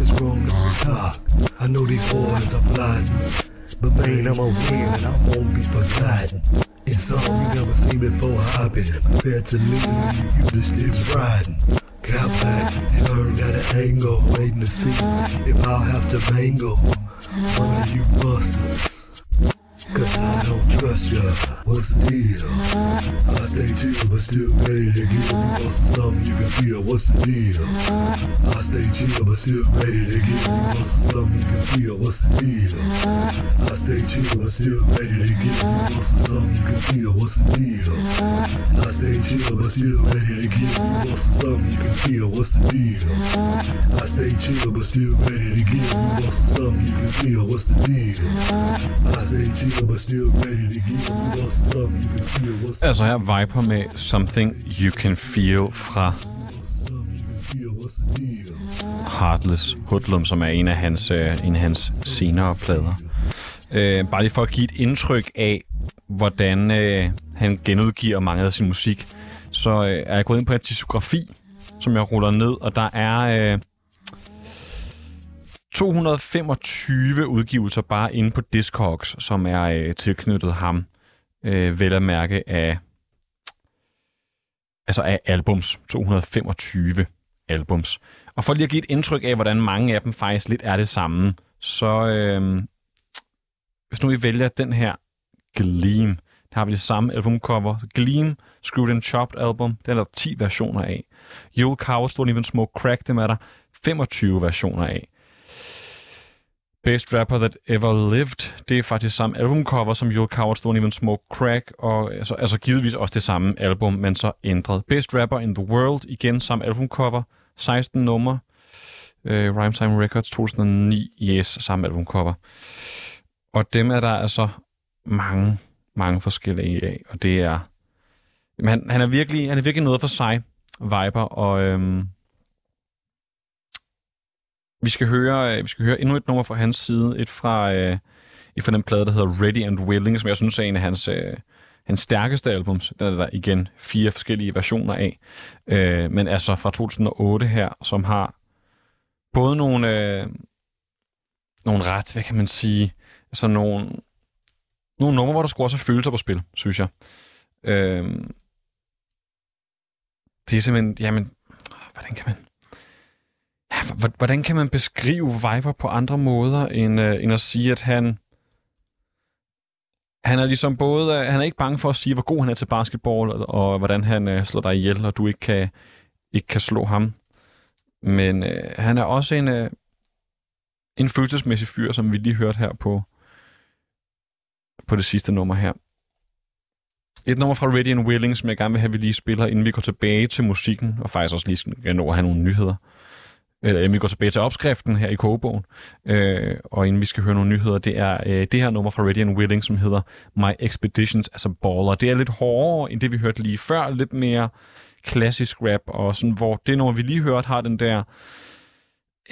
it's wrong to top. I know these boys are plotting. But man, I'm here and I won't be forgotten. In some you never seen before happen. Prepared to leave, you just it's riding. Got back and learned got an angle, waiting to see if I'll have to mangle one of you busters. Cause I don't trust ya. What's the deal? I stay chill, but still ready to give you bustin' something you can feel. What's the deal? I stay chill, but still ready to give you bustin' something you can feel. What's the deal? I stay chill, but still ready to give you bustin' something you can feel. What's the deal? I stay chill, but still ready to give you bustin' something you can feel. What's the deal? I stay chill, but still ready to give you bustin' something you can feel. What's the deal? I stay chill, but still ready to give you bustin' Altså her Viper med Something You Can Feel fra? Heartless Hoodlum, som er en af hans, øh, en af hans senere plader. Øh, bare lige for at give et indtryk af, hvordan øh, han genudgiver mange af sin musik, så øh, er jeg gået ind på en diskografi, som jeg ruller ned, og der er øh, 225 udgivelser bare inde på Discogs, som er øh, tilknyttet ham, øh, vel at mærke af, altså af albums. 225 albums. Og for lige at give et indtryk af, hvordan mange af dem faktisk lidt er det samme, så øh, hvis nu I vælger den her Gleam, der har vi det samme albumcover. Gleam, Screwed and Chopped album, den er der 10 versioner af. You'll Cow, Don't Even Smoke Crack, dem er der 25 versioner af. Best Rapper That Ever Lived, det er faktisk samme albumcover som You'll Coward Don't Even Smoke Crack, og altså, altså givetvis også det samme album, men så ændret. Best Rapper in the World, igen samme albumcover, 16 nummer, Uh, øh, Rhyme Time Records 2009, yes, samme albumcover. Og dem er der altså mange, mange forskellige af, og det er... Men han, han, er virkelig, han er virkelig noget for sig, Viper, og øhm, vi skal høre, øh, vi skal høre endnu et nummer fra hans side, et fra, øh, et fra den plade, der hedder Ready and Willing, som jeg synes er en af hans, øh, hans stærkeste albums. Den er der igen fire forskellige versioner af, øh, men altså fra 2008 her, som har både nogle, øh, nogle ret, hvad kan man sige, altså nogle, nogle numre, hvor der skulle også have følelser på spil, synes jeg. Øh, det er simpelthen, jamen, hvordan kan man... Ja, hvordan kan man beskrive Viper på andre måder, end, øh, end at sige, at han... Han er ligesom både... Øh, han er ikke bange for at sige, hvor god han er til basketball, og, og hvordan han øh, slår dig ihjel, og du ikke kan, ikke kan slå ham. Men øh, han er også en, øh, en følelsesmæssig fyr, som vi lige hørte her på, på det sidste nummer her. Et nummer fra Ready and Willing, som jeg gerne vil have, at vi lige spiller, inden vi går tilbage til musikken, og faktisk også lige skal nå at have nogle nyheder. Eller inden vi går tilbage til opskriften her i kogebogen, øh, og inden vi skal høre nogle nyheder, det er øh, det her nummer fra Ready and Willing, som hedder My Expeditions as a Baller. Det er lidt hårdere end det, vi hørte lige før, lidt mere klassisk rap, og sådan, hvor det nummer, vi lige hørte, har den der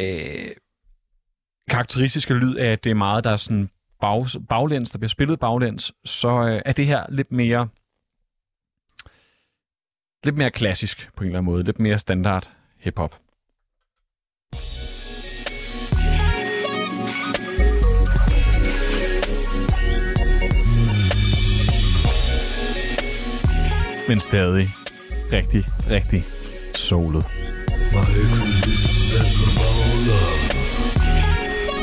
øh, karakteristiske lyd af, at det er meget, der er sådan bag, baglæns, der bliver spillet baglæns, så øh, er det her lidt mere lidt mere klassisk på en eller anden måde, lidt mere standard hiphop. Men stadig rigtig, rigtig solet. My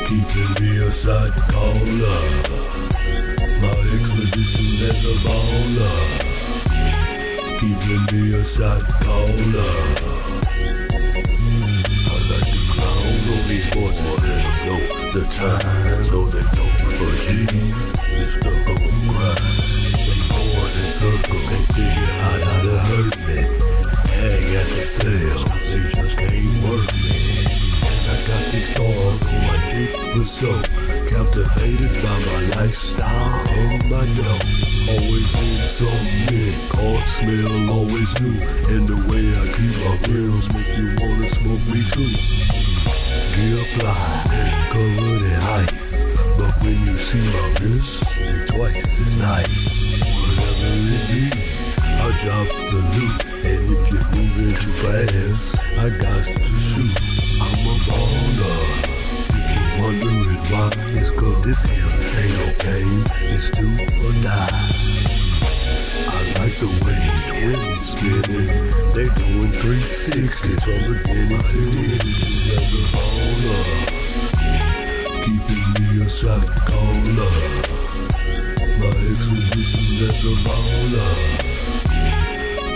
keeping me a shot caller. My expedition as a bowler, keeping me a shot caller. I like to clown on these boys and the time so they know for G is the home grind. Going in circles, out how to hurt me. Hang at themselves, they just can't work me. And I got these stars on my dick for show, captivated by my lifestyle and my dough. Always in some mint, caught smell always new. And the way I keep my grills make you wanna smoke me too. Gear fly, covered in ice. But when you see my wrist, twice as nice. It be, our loot. And if you're moving too fast, I got to shoot. I'm a baller. If you're wondering why, it's cause this here ain't no. It's do or die. I like the way these twins spinning. They doing 360s from beginning to end. As a baller, keeping me a shot caller. My expedition as a baller,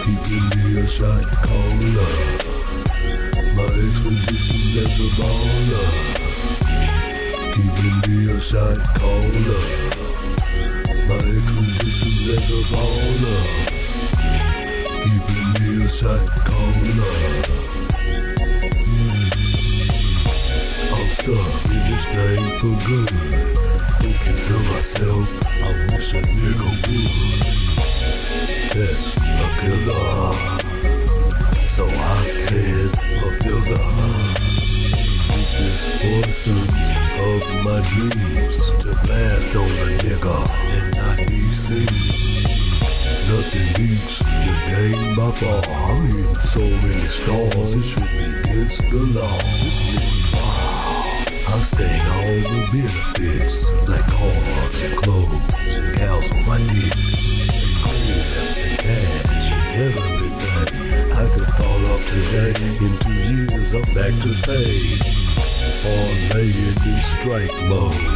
keeping me a shot caller. My expedition as a baller, keeping me a shot caller. My expedition as a baller, keeping me a shot caller. I'm stuck in this thing for good. To myself, I wish a nigga would. That's a killer, so I can fulfill the portions of my dreams to blast on a nigga and not be seen. Nothing beats the game by far. I'm hitting so many stars, it should be against the law. I stain all the benefits, like cars and clothes and gals on my dick. And cash everything. I could fall off today. In two years, I'm back to pay. All laying in strike mode.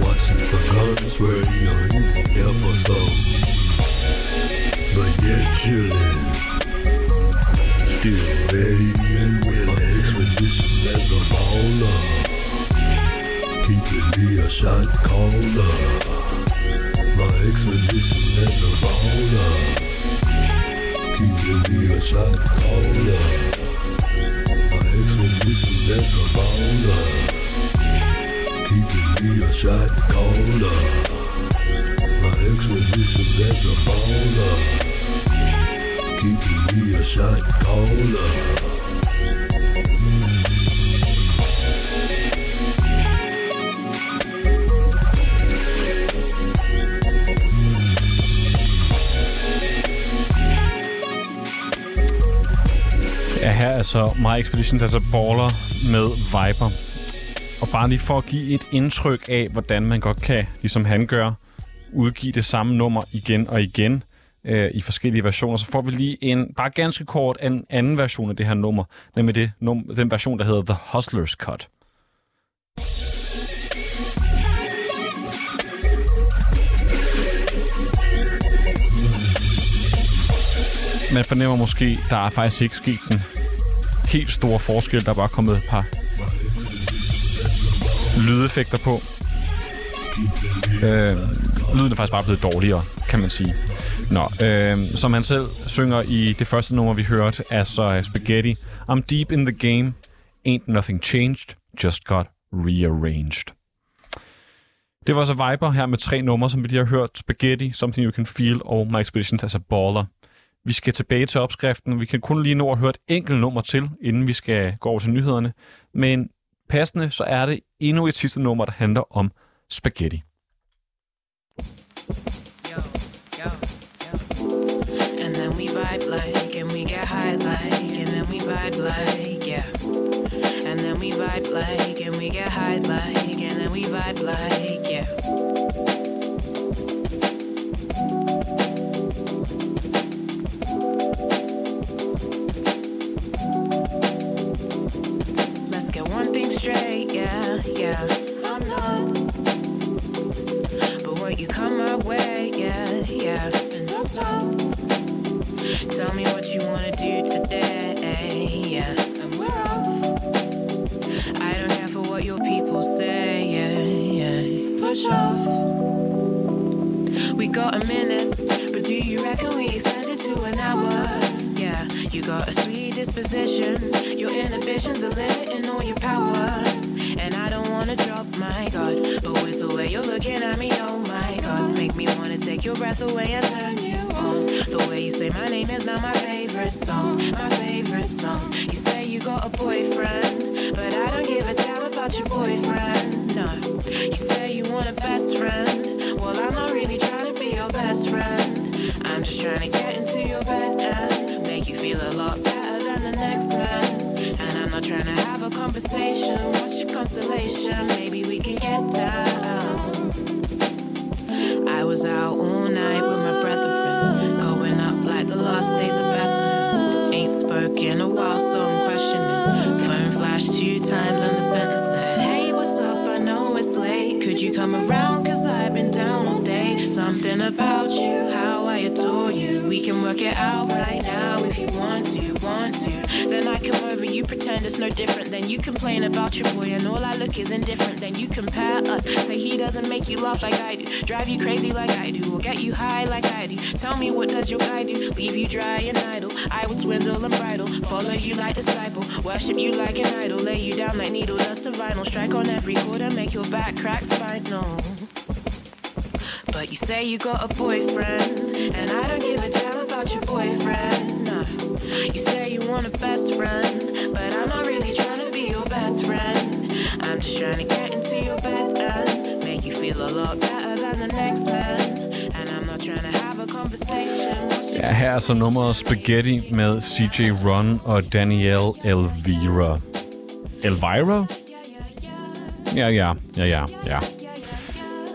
Watching for guns ready on any episode. But yet chillin'. Still ready and willing. Expedition as a baller. Keeping me a shot caller. My expedition as a baller. Keeping me a shot caller. My expedition as a baller. Keeping me a shot caller. My expedition as a baller. Keeping me a shot caller. Altså så My Expeditions, altså baller med Viper. Og bare lige for at give et indtryk af, hvordan man godt kan, ligesom han gør, udgive det samme nummer igen og igen øh, i forskellige versioner, så får vi lige en, bare ganske kort, en anden version af det her nummer, nemlig det, num, den version, der hedder The Hustlers Cut. Man fornemmer måske, der er faktisk ikke sket den helt store forskel. Der er bare kommet et par lydeffekter på. Øh, lyden er faktisk bare blevet dårligere, kan man sige. Nå, øh, som han selv synger i det første nummer, vi hørte, er så øh, Spaghetti. I'm deep in the game, ain't nothing changed, just got rearranged. Det var så Viper her med tre numre, som vi lige har hørt. Spaghetti, Something You Can Feel og My Expeditions as a Baller. Vi skal tilbage til opskriften. Vi kan kun lige nå at høre et enkelt nummer til, inden vi skal gå over til nyhederne. Men passende, så er det endnu et sidste nummer, der handler om spaghetti. yo, yo, yo. And then we vibe like, and we get high like, and then we vibe like, yeah. And then we vibe like, and we get high like, and then we vibe like, yeah. Tell me what you wanna do today. Yeah, we're off. I don't care for what your people say. Yeah, yeah. Push off. We got a minute, but do you reckon we extend it to an hour? Yeah, you got a sweet disposition. Your inhibitions are limiting all your power. And I don't wanna drop my guard. But with the way you're looking at me, oh my god. Make me wanna take your breath away and turn you on. The way you say my name is not my favorite song. My favorite song. You say you got a boyfriend. But I don't give a damn about your boyfriend. No. You say you want a best friend. Well, I'm not really trying to be your best friend. I'm just trying to get into your bed and make you feel a lot better than the next man. And I'm not trying to have a conversation. What's your constellation? Maybe we can get down. Was out all night with my breath brethren, going up like the last days of Bethlehem. Ain't spoke in a while, so I'm questioning. Phone flashed two times and the sentence said, Hey, what's up? I know it's late. Could you come around? Cause I've been down all day. Something about you, how I adore you. We can work it out right now if you want to, want to. Then I over, you pretend it's no different. Then you complain about your boy, and all I look is indifferent. Then you compare us, say he doesn't make you laugh like I do, drive you crazy like I do, or get you high like I do. Tell me what does your guy do? Leave you dry and idle. I would swindle and bridle, follow you like a disciple, worship you like an idol, lay you down like needle dust to vinyl, strike on every chord and make your back crack spinal. But you say you got a boyfriend, and I don't give a damn about your boyfriend. No. You say you want a best friend, I'm just trying to get into your bed and make you feel a lot better than the next man. And I'm not trying to have a conversation. Ja, her er så nummeret Spaghetti med CJ Run og Danielle Elvira. Elvira? Ja, ja, ja, ja, ja.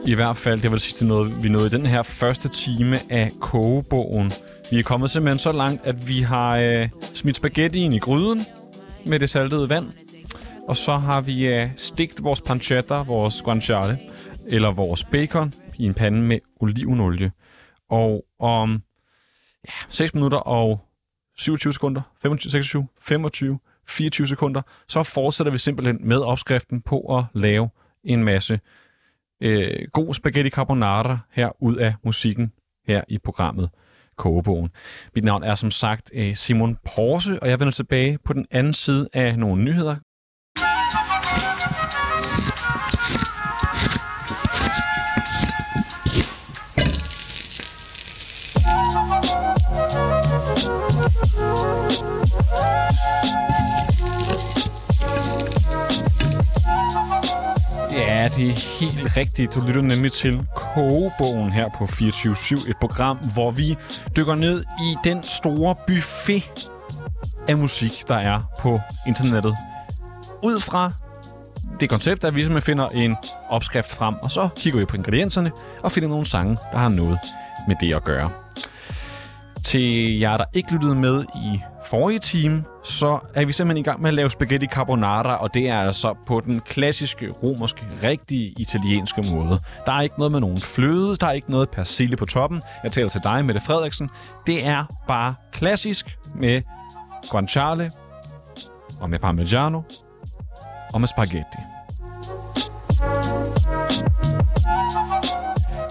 I hvert fald, det var det sidste noget, vi nåede i den her første time af kogebogen. Vi er kommet simpelthen så langt, at vi har øh, smidt spaghettien i gryden med det saltede vand. Og så har vi øh, stegt vores pancetta, vores guanciale, eller vores bacon i en pande med olivenolie. Og om ja, 6 minutter og 27 sekunder, 25, 26, 25, 24 sekunder, så fortsætter vi simpelthen med opskriften på at lave en masse øh, god spaghetti carbonara her ud af musikken her i programmet Kogebogen. Mit navn er som sagt øh, Simon Porse, og jeg vender tilbage på den anden side af nogle nyheder. Ja, det er helt rigtigt. Du lytter nemlig til Kogebogen her på 24-7. Et program, hvor vi dykker ned i den store buffet af musik, der er på internettet. Ud fra det koncept, at vi simpelthen finder en opskrift frem, og så kigger vi på ingredienserne og finder nogle sange, der har noget med det at gøre. Til jer, der ikke lyttede med i forrige time, så er vi simpelthen i gang med at lave spaghetti carbonara, og det er altså på den klassiske, romerske, rigtige italienske måde. Der er ikke noget med nogen fløde, der er ikke noget persille på toppen. Jeg taler til dig, Mette Frederiksen. Det er bare klassisk med guanciale og med parmigiano og med spaghetti.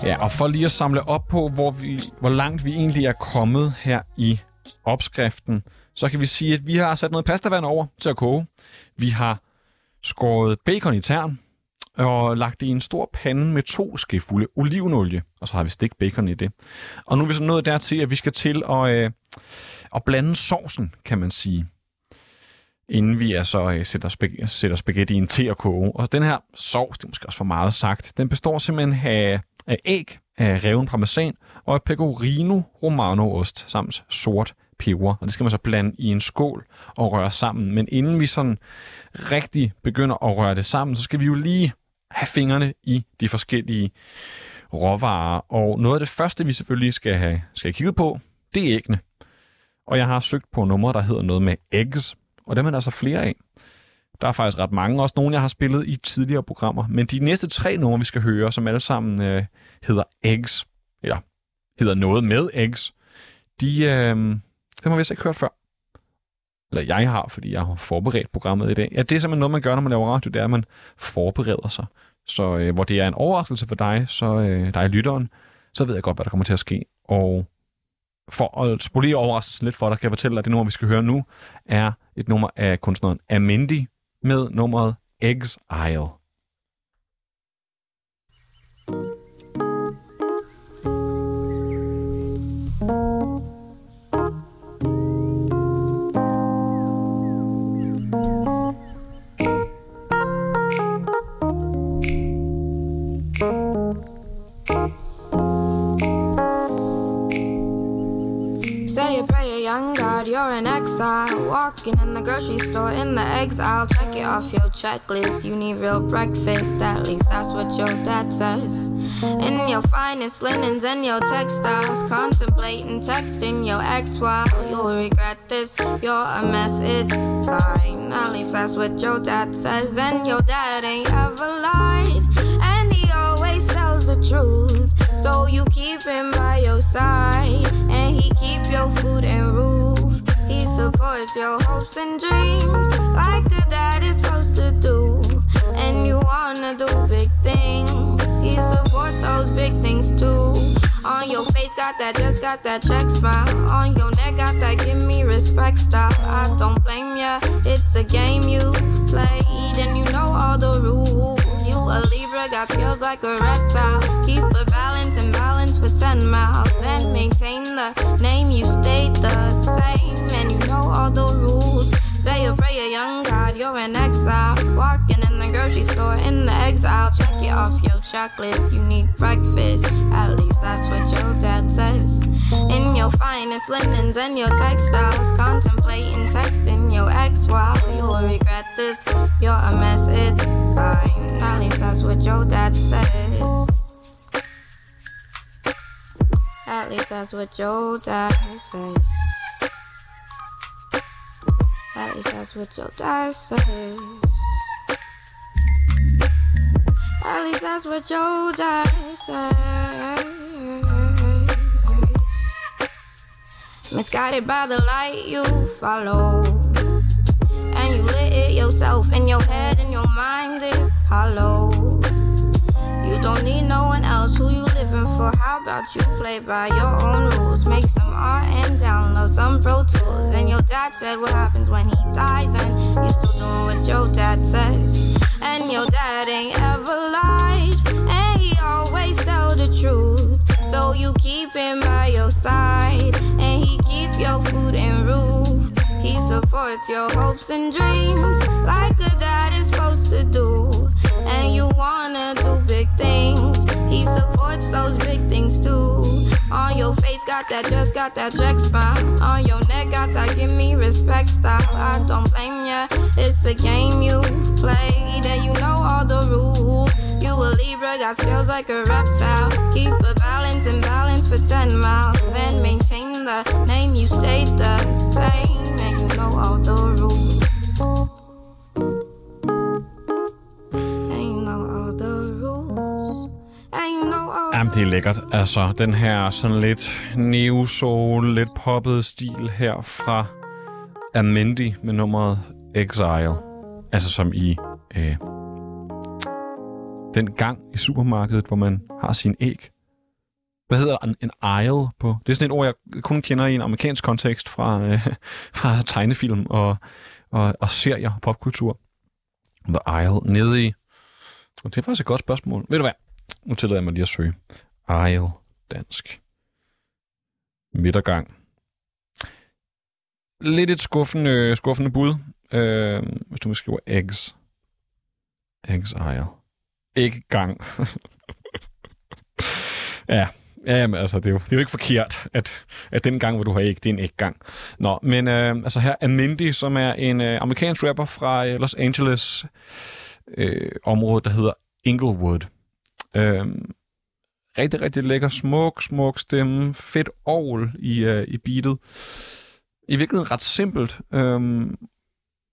Ja, og for lige at samle op på, hvor, vi, hvor langt vi egentlig er kommet her i opskriften, så kan vi sige, at vi har sat noget pastavand over til at koge. Vi har skåret bacon i tern og lagt det i en stor pande med to skefulde olivenolie, og så har vi stegt bacon i det. Og nu er vi så nået dertil, at vi skal til at, øh, at blande sovsen, kan man sige inden vi altså øh, sætter, spag- sætter spaghettien til at koge. Og den her sovs, det er måske også for meget sagt, den består simpelthen af, af æg, af reven parmesan og af pecorino romano ost samt sort peber. Og det skal man så blande i en skål og røre sammen. Men inden vi sådan rigtig begynder at røre det sammen, så skal vi jo lige have fingrene i de forskellige råvarer. Og noget af det første, vi selvfølgelig skal have, skal have kigget på, det er æggene. Og jeg har søgt på numre, der hedder noget med eggs, og dem er der altså flere af. Der er faktisk ret mange, også nogle, jeg har spillet i tidligere programmer. Men de næste tre numre, vi skal høre, som alle sammen øh, hedder Eggs, eller hedder noget med Eggs, de, øh, dem har vi altså ikke hørt før. Eller jeg har, fordi jeg har forberedt programmet i dag. Ja, det er simpelthen noget, man gør, når man laver radio, det er, at man forbereder sig. Så øh, hvor det er en overraskelse for dig, så øh, dig lytteren, så ved jeg godt, hvad der kommer til at ske. Og for at spolere overraskelsen lidt for dig, kan jeg fortælle dig, at det nummer, vi skal høre nu, er et nummer af kunstneren Amendi med nummeret Exile. Walking in the grocery store in the exile. Check it off your checklist. You need real breakfast, at least that's what your dad says. In your finest linens and your textiles. Contemplating texting your ex while you'll regret this. You're a mess, it's fine. At least that's what your dad says. And your dad ain't ever lied. And he always tells the truth. So you keep him by your side. And he keep your food and roof. Supports your hopes and dreams. Like a dad is supposed to do. And you wanna do big things. He support those big things too. On your face, got that, just got that check smile. On your neck, got that, give me respect style. I don't blame ya, it's a game you played, and you know all the rules. You a Libra, got feels like a reptile. Keep the balance and balance for 10 miles. And maintain the name, you stayed the same, all the rules. Say a prayer, young God, you're in exile. Walking in the grocery store in the exile. Check it off your checklist. You need breakfast. At least that's what your dad says. In your finest linens and your textiles. Contemplating texting your ex while you'll regret this. You're a mess, it's fine. At least that's what your dad says. At least that's what your dad says. At least that's what your dad says. At least that's what your dad says. Misguided by the light you follow. And you lit it yourself in your head and your mind is hollow. You don't need no one else who you living for. How about you play by your own rules? Make some art and download some Pro Tools. And your dad said what happens when he dies, and you still doing what your dad says. And your dad ain't ever lied, and he always tell the truth. So you keep him by your side, and he keep your food and roof. He supports your hopes and dreams like a dad is supposed to do. And you wanna do big things. He supports those big things too. On your face, got that, just got that check spot. On your neck, got that, give me respect style. I don't blame ya, it's a game you played, and you know all the rules. You a Libra, got skills like a reptile. Keep a balance and balance for 10 miles. And maintain the name, you stayed the same. And you know all the rules. Jamen, det er lækkert. Altså, den her sådan lidt neo-soul, lidt poppet stil her fra Amendi med nummeret Exile. Altså som i øh, den gang i supermarkedet, hvor man har sin æg hvad hedder en, en aisle på? Det er sådan et ord, jeg kun kender i en amerikansk kontekst fra, øh, fra tegnefilm og, og, og serier, popkultur. The aisle, nede i... Det er faktisk et godt spørgsmål. Ved du hvad? Nu tillader jeg mig lige at søge. Aisle, dansk. Midtergang. Lidt et skuffende, skuffende bud, øh, hvis du måske skriver eggs. Eggs aisle. Ikke gang. ja, Jamen, altså, det er, jo, det er jo ikke forkert, at, at den gang, hvor du har æg, det er en æggang. Nå, men øh, altså her er Mindy, som er en øh, amerikansk rapper fra øh, Los Angeles øh, område, der hedder Inglewood. Øh, rigtig, rigtig lækker, smuk, smuk stemme, fedt ovl i, øh, i beatet. I virkeligheden ret simpelt, øh, men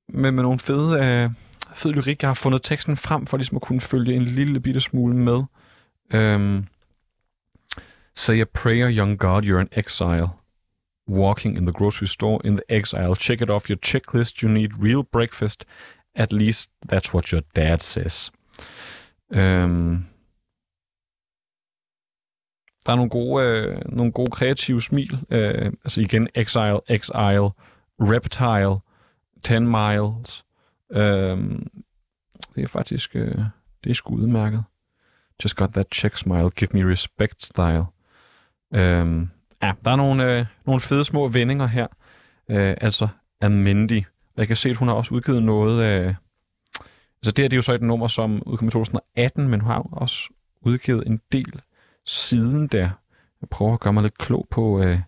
med nogle fede, øh, fede lyrik. Jeg har fundet teksten frem for ligesom at kunne følge en lille bitte smule med. Øh, Say a prayer, young God, you're an exile. Walking in the grocery store in the exile. Check it off your checklist. You need real breakfast. At least that's what your dad says. Øhm, der er nogle gode, øh, nogle gode kreative smil. Øh, altså igen, Exile, Exile, Reptile, 10 Miles. Øh, det er faktisk øh, det er sgu udmærket. Just got that check smile, give me respect style. Øh, ja, der er nogle, øh, nogle fede små vendinger her. Øh, altså Amendi. Jeg kan se, at hun har også udgivet noget... Øh, altså det her det er jo så et nummer, som udkom i 2018, men hun har også udgivet en del siden der. Jeg prøver at gøre mig lidt klog på, øh,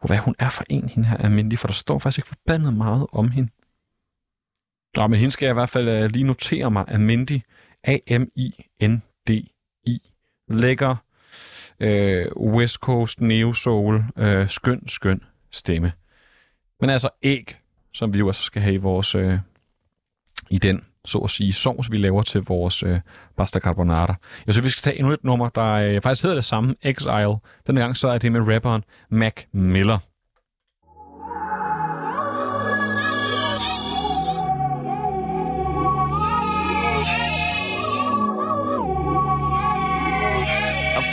på hvad hun er for en, hende her almindelig, for der står faktisk ikke forbandet meget om hende. Nå, men hende skal jeg i hvert fald øh, lige notere mig. almindelig. A-M-I-N-D-I. Lækker øh, West Coast Neo Soul, øh, skøn, skøn stemme. Men altså æg, som vi jo altså skal have i vores, øh, i den, så at sige, sovs, vi laver til vores øh, pasta carbonara. Jeg synes, vi skal tage endnu et nummer, der øh, faktisk hedder det samme, Exile. Denne gang så er det med rapperen Mac Miller.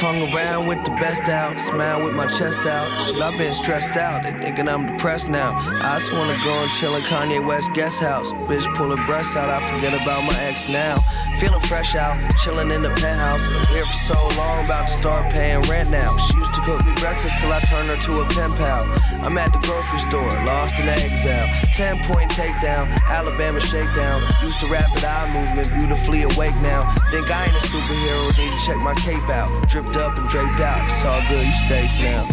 Hung around with the best out, smile with my chest out. Shit, I've been stressed out, they thinking I'm depressed now. I just wanna go and chill in Kanye West guest house. Bitch, pull her breasts out, I forget about my ex now. Feeling fresh out, chilling in the penthouse. Been here for so long, about to start paying rent now. She used to cook me breakfast till I turned her to a pen pal. I'm at the grocery store, lost in exile. 10 point takedown, Alabama shakedown. Used to rapid eye movement, beautifully awake now. Think I ain't a superhero, need to check my cape out. Dripped up and draped out, it's all good, you safe now.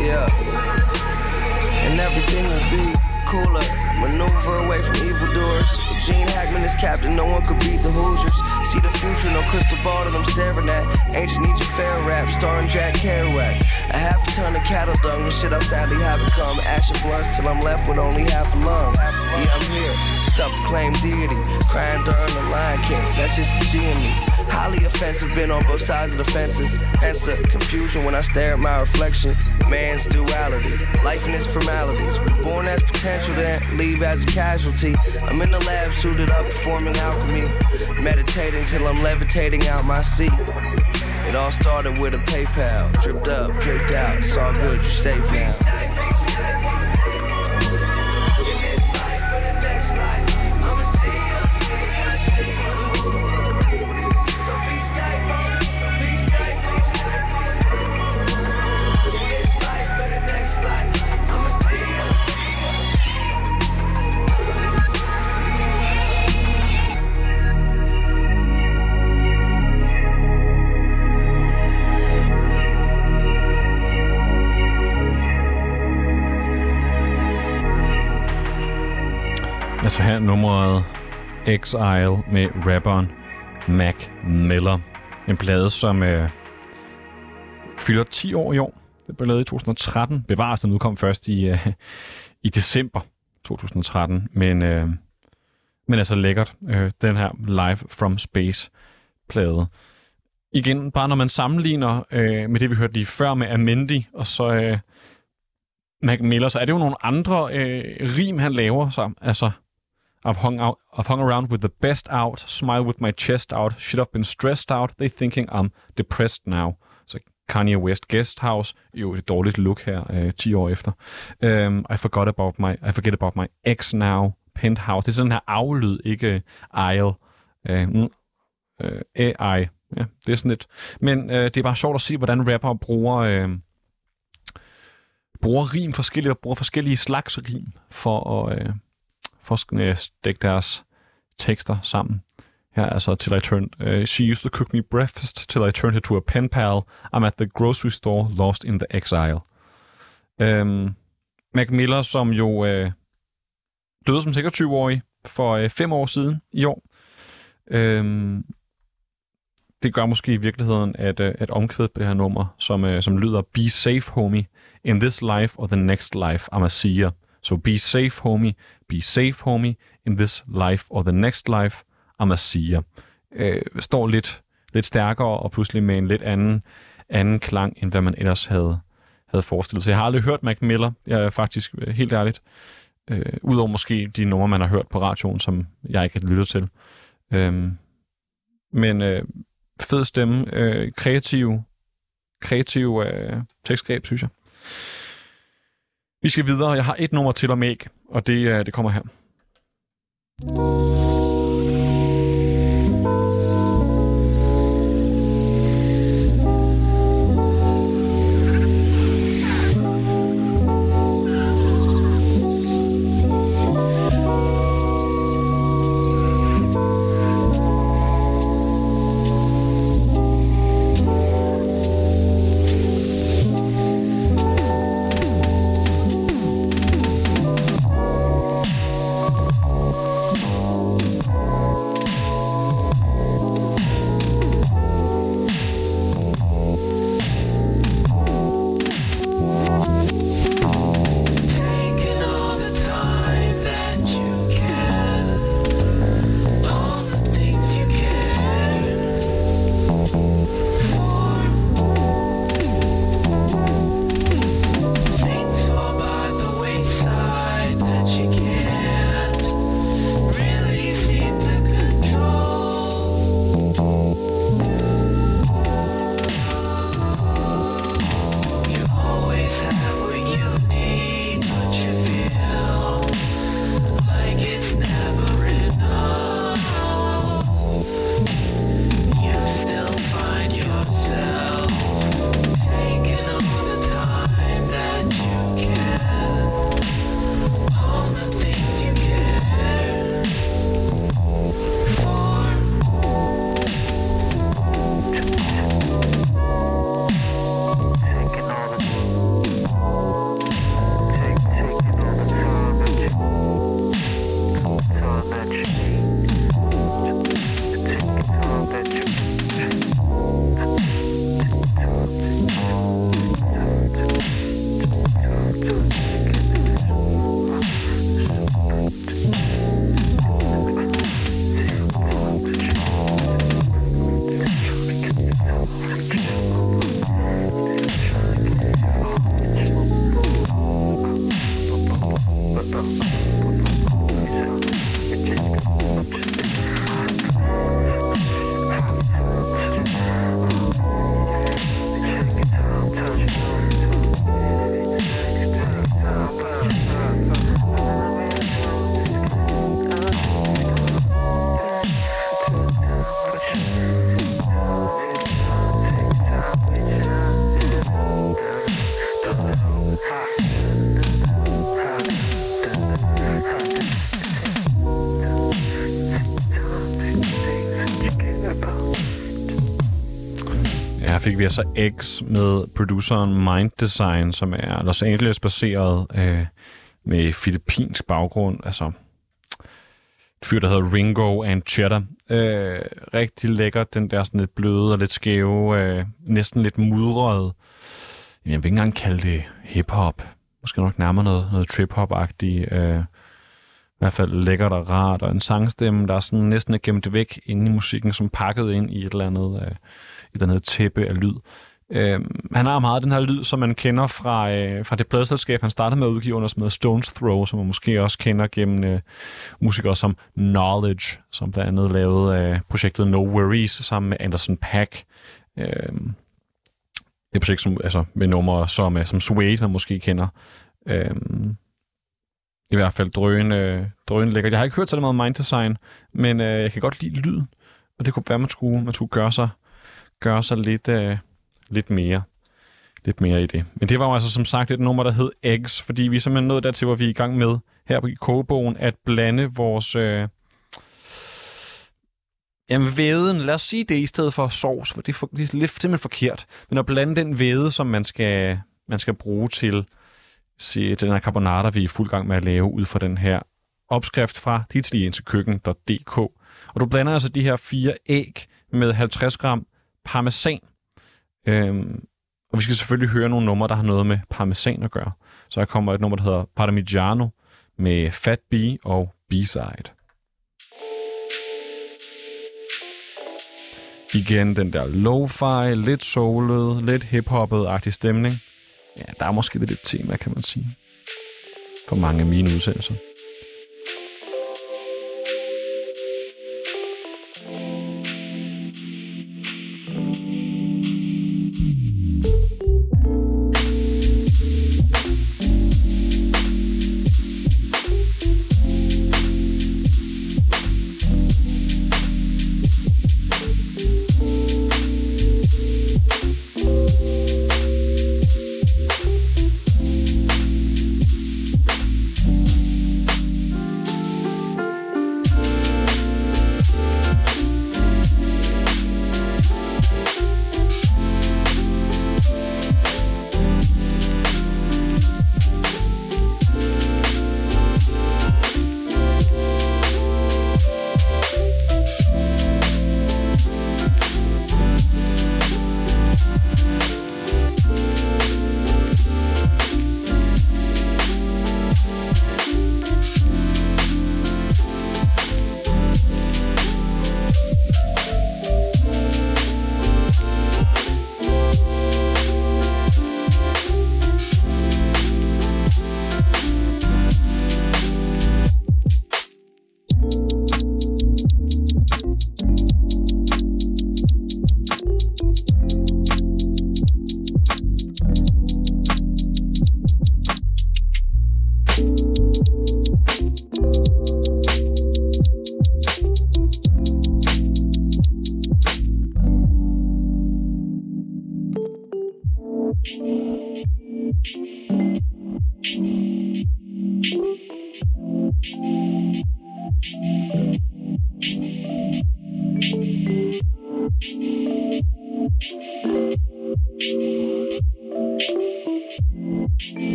Yeah. And everything will be cooler. Maneuver away from evildoers. Gene Hackman is captain, no one could beat the Hoosiers. See the future, no crystal ball that I'm staring at. Ancient Egypt fair rap, starring Jack Kerouac. A half a ton of cattle dung, the shit I sadly have become. Action blunts till I'm left with only half a lung. Yeah, I'm here, self-proclaimed deity. Crying during the Lion King, that's just G me. Highly offensive, been on both sides of the fences. Answer confusion when I stare at my reflection. Man's duality, life in its formalities. We born as potential, then leave as a casualty. I'm in the lab, suited up, performing alchemy. Meditating till I'm levitating out my seat. It all started with a PayPal. Dripped up, dripped out, it's all good, you're safe now. Altså nummeret Exile med rapperen Mac Miller. En plade, som øh, fylder 10 år i år. Det blev lavet i 2013. Bevares, den udkom først i, øh, i december 2013. Men, øh, men altså lækkert. Øh, den her Live from Space plade. igen, bare når man sammenligner øh, med det, vi hørte lige før med Amendi, og så øh, Mac Miller, så er det jo nogle andre øh, rim, han laver. Så, altså, I've hung, out, I've hung around with the best out, smile with my chest out, shit have been stressed out, they thinking I'm depressed now. Så Kanye West Guest House, jo et dårligt look her, øh, 10 år efter. Um, I forgot about my, I forget about my ex now, penthouse. Det er sådan den her aflyd, ikke isle. Uh, øh, mm, øh, uh, AI. Ja, det er sådan lidt. Men øh, det er bare sjovt at se, hvordan rapper bruger, øh, bruger rim forskellige, og bruger forskellige slags rim for at, øh, for at øh, deres tekster sammen. Her er så Till I Turned. Uh, øh, she used to cook me breakfast till I turned her to a pen pal. I'm at the grocery store, lost in the exile. Um, Mac Miller, som jo øh, døde som 26-årig for øh, fem år siden i år. Um, det gør måske i virkeligheden, at, øh, at omkvædet på det her nummer, som, øh, som lyder, Be safe, homie. In this life or the next life, I'm a seer. So be safe, homie. Be safe, homie. In this life or the next life, I'm a seer. Øh, står lidt, lidt stærkere og pludselig med en lidt anden, anden klang, end hvad man ellers havde, havde forestillet sig. Jeg har aldrig hørt Mac Miller, jeg er faktisk øh, helt ærligt. Øh, Udover måske de numre, man har hørt på radioen, som jeg ikke har lyttet til. Øh, men øh, fed stemme, øh, kreativ, kreativ øh, tekstgreb, synes jeg. Vi skal videre. Jeg har et nummer til om æg, og det, det kommer her. Her vi altså X med produceren Mind Design, som er Los Angeles-baseret øh, med filippinsk baggrund. Altså et fyr, der hedder Ringo and Cheddar. Øh, rigtig lækker, den der sådan lidt bløde og lidt skæve, øh, næsten lidt mudrede. Jeg vil ikke engang kalde det hip-hop. Måske nok nærmere noget, noget trip-hop-agtigt. Øh, I hvert fald lækkert og rart, og en sangstemme, der er sådan næsten er gemt væk inde i musikken, som pakket ind i et eller andet, øh, et eller andet tæppe af lyd. Øh, han har meget den her lyd, som man kender fra, øh, fra det pladselskab, han startede med at udgive under, som hedder Stones Throw, som man måske også kender gennem øh, musikere som Knowledge, som blandt andet lavede øh, projektet No Worries sammen med Anderson Pack. Øh, et projekt som, altså, med numre som, øh, som Suede, man måske kender. Øh, I hvert fald drøen, øh, drøn. Jeg har ikke hørt så meget Mind Design, men øh, jeg kan godt lide lyden, og det kunne være, man skulle, man skulle gøre sig, gøre sig lidt... Øh, lidt mere lidt mere i det. Men det var jo altså som sagt et nummer, der hed Eggs, fordi vi er simpelthen nået dertil, hvor vi er i gang med her på kogebogen at blande vores... Øh, jamen væden, lad os sige det i stedet for sovs, for det er, for, det er lidt simpelthen forkert. Men at blande den væde, som man skal, man skal bruge til se, den her carbonara, vi er i fuld gang med at lave ud fra den her opskrift fra ditaliensekøkken.dk. Og du blander altså de her fire æg med 50 gram parmesan, Øhm, og vi skal selvfølgelig høre nogle numre, der har noget med parmesan at gøre. Så der kommer et nummer, der hedder Parmigiano med Fat B og B-side. Igen den der lo-fi, lidt soulet, lidt hip agtig stemning. Ja, der er måske lidt et tema, kan man sige. For mange af mine udsendelser.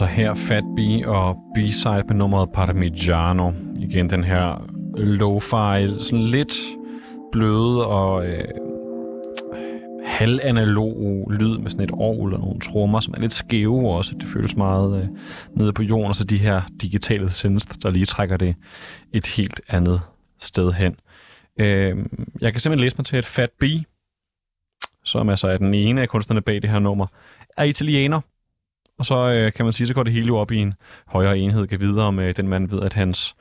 Altså her Fat B og B-side med nummeret Parmigiano. Igen den her lo-fi, sådan lidt bløde og øh, halvanalog lyd med sådan et orgel og nogle trommer, som er lidt skæve også. Det føles meget øh, nede på jorden, og så de her digitale synths, der lige trækker det et helt andet sted hen. Øh, jeg kan simpelthen læse mig til, at Fat B, som altså er den ene af kunstnerne bag det her nummer, er italiener. Og så øh, kan man sige, så går det hele jo op i en højere enhed, kan videre med øh, den mand ved, at hans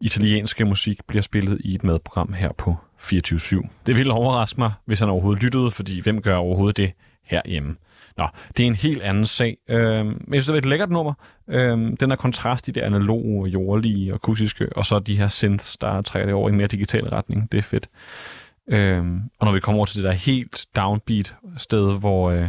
italienske musik bliver spillet i et madprogram her på 24-7. Det ville overraske mig, hvis han overhovedet lyttede, fordi hvem gør overhovedet det herhjemme. Nå, det er en helt anden sag. Øhm, men jeg synes, det er et lækkert nummer. Øhm, den er kontrast i det analoge, jordlige og akustiske, og så de her synths, der trækker det over i en mere digital retning. Det er fedt. Øhm, og når vi kommer over til det der helt downbeat sted, hvor øh,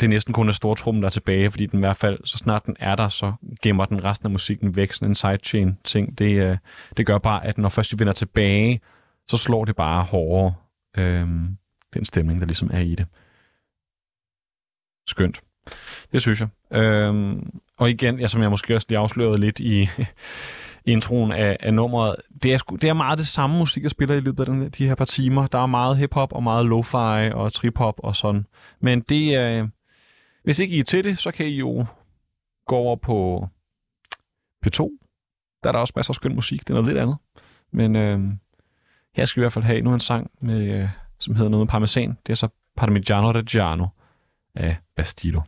det næsten kun er stortrummen, der er tilbage, fordi den i hvert fald, så snart den er der, så gemmer den resten af musikken væk, sådan en sidechain ting. Det, øh, det gør bare, at når først de vender tilbage, så slår det bare hårdere. Øhm, den stemning, der ligesom er i det. Skønt. Det synes jeg. Øhm, og igen, ja, som jeg måske også lige afslørede lidt i introen af, af nummeret, det er, sgu, det er meget det samme musik, jeg spiller i løbet af den, de her par timer. Der er meget hiphop og meget lo-fi og trip-hop og sådan. Men det er hvis ikke I er til det, så kan I jo gå over på P2. Der er der også masser af skøn musik. Det er noget lidt andet. Men øh, her skal vi i hvert fald have endnu en sang, med, øh, som hedder noget med parmesan. Det er så Parmigiano Reggiano af Bastido.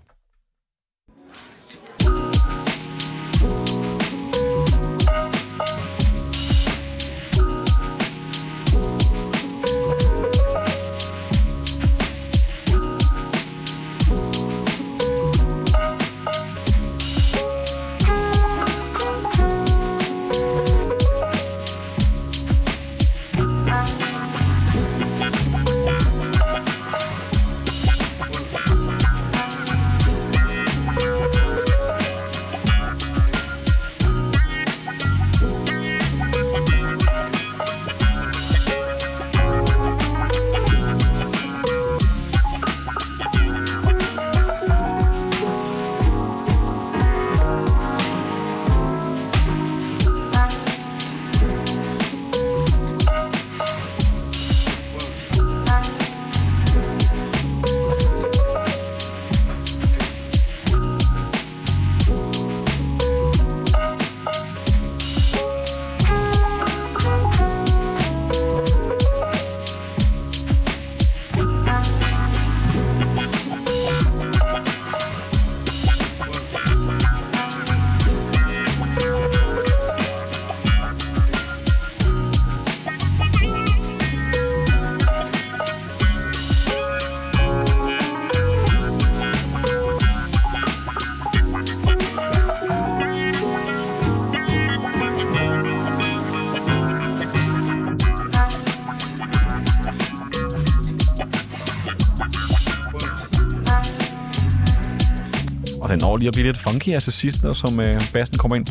Og den når lige at blive lidt funky her til sidst, når som øh, bassen kommer ind.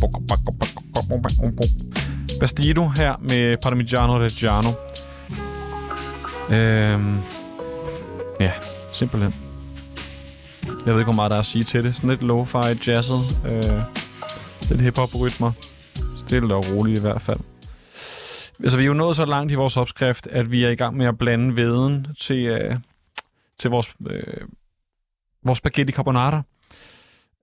Bastido her med Parmigiano Reggiano. Øhm, ja, simpelthen. Jeg ved ikke, hvor meget der er at sige til det. Sådan lidt lo-fi jazzet. Øh, lidt hip-hop-rytmer. Stille og roligt i hvert fald. Altså, vi er jo nået så langt i vores opskrift, at vi er i gang med at blande veden til, øh, til vores, øh, vores spaghetti carbonara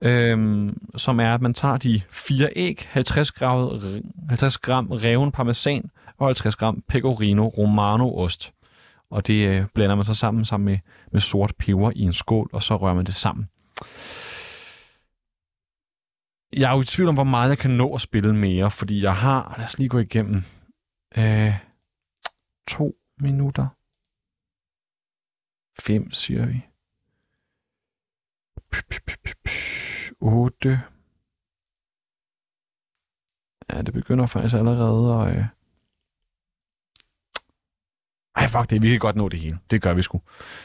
øhm, som er, at man tager de fire æg, 50 gram, 50 gram reven parmesan og 50 gram pecorino romano ost. Og det øh, blander man så sammen, sammen med, med sort peber i en skål, og så rører man det sammen. Jeg er jo i tvivl om, hvor meget jeg kan nå at spille mere, fordi jeg har, lad os lige gå igennem, øh, to minutter. Fem, siger vi. 8. Ja, det begynder faktisk allerede at... Øh... Ej, fuck det, vi kan godt nå det hele. Det gør vi sgu.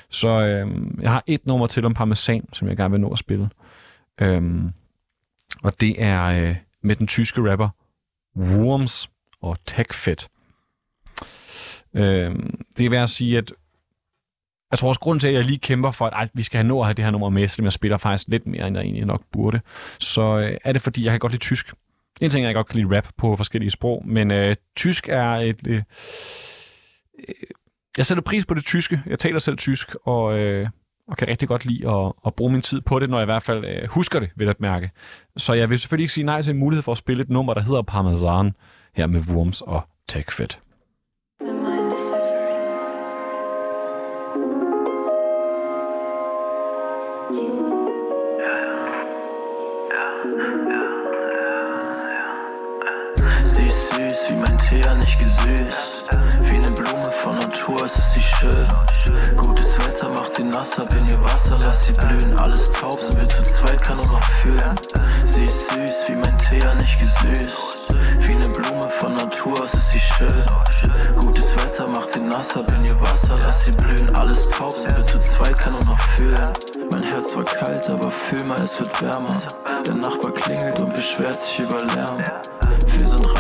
Så øh, jeg har et nummer til om parmesan, som jeg gerne vil nå at spille. Øhm, og det er øh, med den tyske rapper Worms og Techfed. Øh, det vil jeg sige, at jeg tror også, grund til, at jeg lige kæmper for, at ej, vi skal have nå at have det her nummer med, selvom jeg spiller faktisk lidt mere, end jeg egentlig nok burde, så øh, er det, fordi jeg kan godt lide tysk. Det er en ting, jeg godt kan lide rap på forskellige sprog, men øh, tysk er et... Øh, øh, jeg sætter pris på det tyske. Jeg taler selv tysk, og, øh, og kan rigtig godt lide at, at bruge min tid på det, når jeg i hvert fald øh, husker det, vil at mærke. Så jeg vil selvfølgelig ikke sige nej til en mulighed for at spille et nummer, der hedder Parmesan, her med Worms og Techfit. Nicht gesüßt. Wie eine Blume von Natur, es ist sie schön. Gutes Wetter Wetter macht sie nasser, bin ihr Wasser, lass sie blühen. Alles taub, sind wir zu zweit, kann nur noch fühlen. Sie ist süß, wie mein Tee, ja nicht gesüßt. Wie eine Blume von Natur aus ist sie schön. Gutes Wetter macht sie nasser, bin ihr Wasser, lass sie blühen. Alles taub, sind wir zu zweit, kann nur noch fühlen. Mein Herz war kalt, aber fühl mal, es wird wärmer. Der Nachbar klingelt und beschwert sich über Lärm.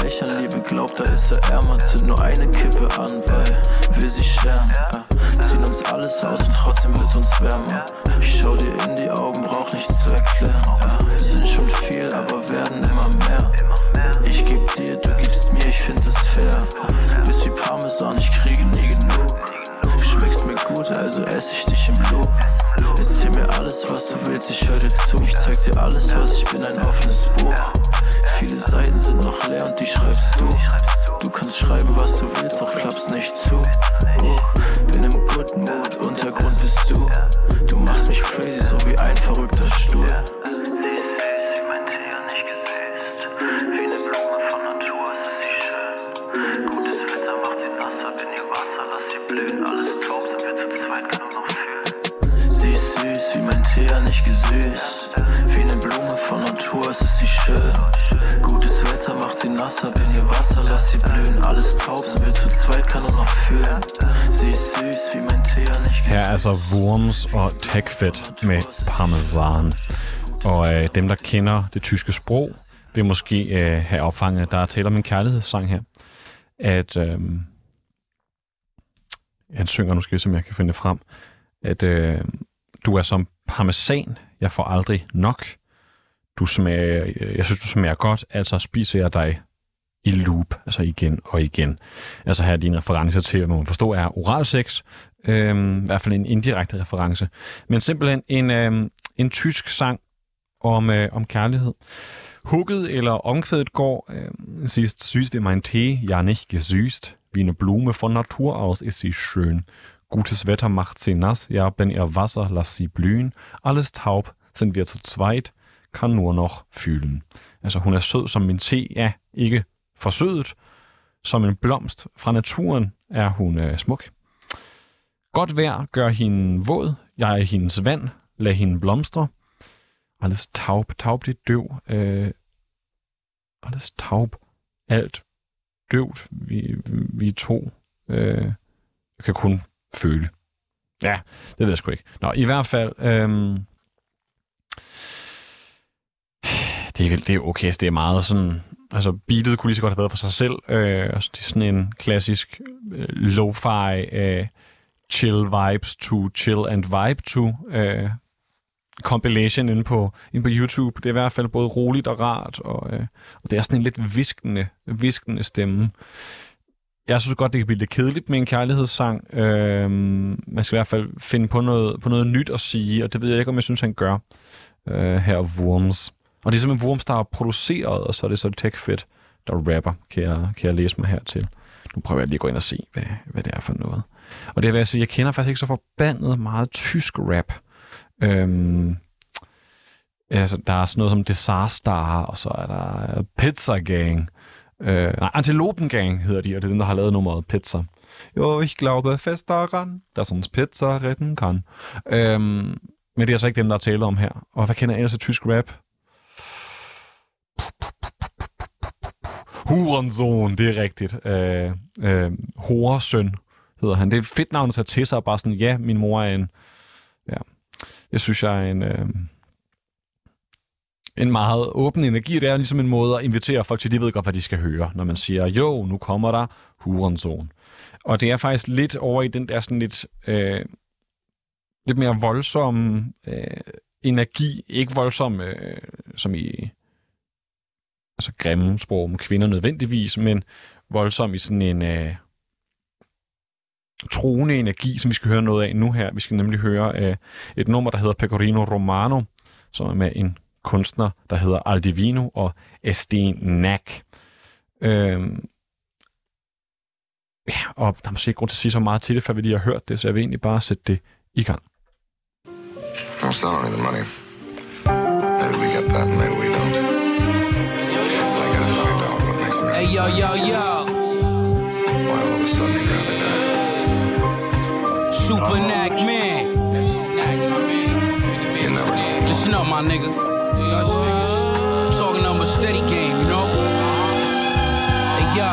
Reich an Liebe, glaubt, da ist er ärmer. Zünd nur eine Kippe an, weil wir sie scheren. Ja. Ziehen uns alles aus und trotzdem wird uns wärmer. Ich schau dir in die Augen, brauch nichts zu erklären. Ja. Wir sind schon viel, aber werden immer mehr. Ich geb dir, du gibst mir, ich find es fair. Du bist wie Parmesan, ich kriege nie genug. Du schmeckst mir gut, also ess ich dich im Lob. Erzähl mir alles, was du willst, ich hör dir zu. Ich zeig dir alles, was ich bin, ein offenes Buch. Viele Seiten sind noch leer und die schreibst du. Du kannst schreiben, was du willst, doch klappst nicht zu. Oh, bin im guten Mut, Untergrund bist du. Du machst mich crazy, so wie ein verrückter Stuhl. Altså Worms og Techfit med parmesan. Og øh, dem, der kender det tyske sprog, vil måske øh, have opfanget, at der er tale om en kærlighedssang her. At øh, han synger nu skal jeg se, om jeg kan finde det frem, at øh, du er som parmesan, jeg får aldrig nok. Du smager, øh, jeg synes, du smager godt, altså spiser jeg dig i loop, altså igen og igen. Altså her er din reference til, hvad man forstår er oralsex, øhm, i hvert fald en indirekte reference. Men simpelthen en, øhm, en tysk sang om, øh, om kærlighed. Hugget eller omkvædet går, øh, sie ist süß wie mein Tee, ja nicht gesüßt, wie eine Blume von Natur aus ist sie schön. Gutes Wetter macht sie nass, ja, wenn ihr Wasser, lass sie blühen. Alles taub, sind wir zu zweit, kan nur noch fühlen. Altså, hun er sød som min te, ja, ikke forsøget. Som en blomst fra naturen er hun øh, smuk. Godt vejr gør hende våd. Jeg er hendes vand. Lad hende blomstre. Alles taub. Taub, det døv. Øh, alles taub. Alt døvt. Vi, vi to. Øh, kan kun føle. Ja, det ved jeg sgu ikke. Nå, i hvert fald... Øh, det, er, det er okay, altså, det er meget sådan... Altså, beatet kunne lige så godt have været for sig selv. Øh, altså, det er sådan en klassisk øh, lo-fi øh, chill vibes to chill and vibe to øh, compilation inde på, inde på YouTube. Det er i hvert fald både roligt og rart, og, øh, og det er sådan en lidt viskende, viskende stemme. Jeg synes godt, det kan blive lidt kedeligt med en kærlighedssang. Øh, man skal i hvert fald finde på noget, på noget nyt at sige, og det ved jeg ikke, om jeg synes, han gør øh, her Worms. Og det er simpelthen Worms, der har produceret, og så er det så TechFit, der rapper, kan jeg, kan jeg læse mig hertil. Nu prøver jeg lige at gå ind og se, hvad, hvad det er for noget. Og det vil jeg sige, jeg kender faktisk ikke så forbandet meget tysk rap. Øhm, altså, der er sådan noget som Disaster, og så er der Pizza Gang. Øh, nej, Antilopen Gang hedder de, og det er den, der har lavet nummeret Pizza. Jo, ich glaube fest daran, dass uns Pizza retten kann. Øhm, men det er altså ikke dem, der er tale om her. Og hvad kender jeg ellers af tysk rap? Hurensohn, det er rigtigt. Øh, øh, Horesøn hedder han. Det er et fedt navn at tage til sig, bare sådan, ja, min mor er en... Ja, jeg synes, jeg er en... Øh, en meget åben energi. Det er ligesom en måde at invitere folk til, de ved godt, hvad de skal høre, når man siger, jo, nu kommer der Hurensohn. Og det er faktisk lidt over i den der sådan lidt... Øh, lidt mere voldsom øh, energi. Ikke voldsom øh, som i altså grimme sprog om kvinder nødvendigvis, men voldsom i sådan en øh, troende energi, som vi skal høre noget af nu her. Vi skal nemlig høre øh, et nummer, der hedder Pecorino Romano, som er med en kunstner, der hedder Aldivino og Esten Nack. Øh, ja, og der er måske ikke grund til at sige så meget til det, før vi lige har hørt det, så jeg vil egentlig bare sætte det i gang. No, it's not only the money. Maybe we get that, maybe we don't. yo, yo, yo. Why all of a sudden they rather die? Supernac man. You know. Listen up, my nigga. Talking on my steady game, you know? Hey, yo,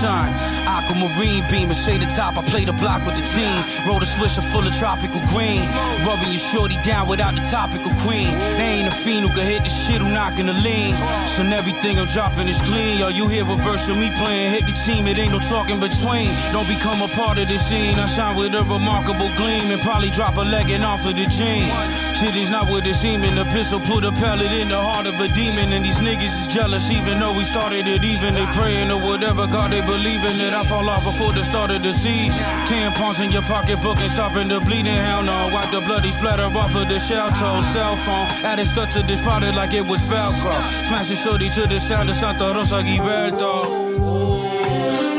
son. Aquamarine beam and shade the top. I play the block with the team. Roll the swisher full of tropical green. Rubbing your shorty down without the topical cream. They ain't a fiend who can hit the shit who knocking the lean. So everything I'm dropping is clean. Yo, you hear a verse of me playing. Hit the team, it ain't no talking between. Don't become a part of the scene. I shine with a remarkable gleam and probably drop a leg and off of the gene. Shit is not what it seemed. The pistol put a pellet in the heart of a demon. And these niggas is jealous, even though we started it even. They praying or whatever God they believe in it. I fall off before the start of the season. Tampons in your pocketbook and stopping the bleeding. Hell no, wipe the bloody splatter off of the shell toe. Cell phone, added stuff to this product like it was Velcro. Smashing shorty to the sound of Santa Rosa Gilberto.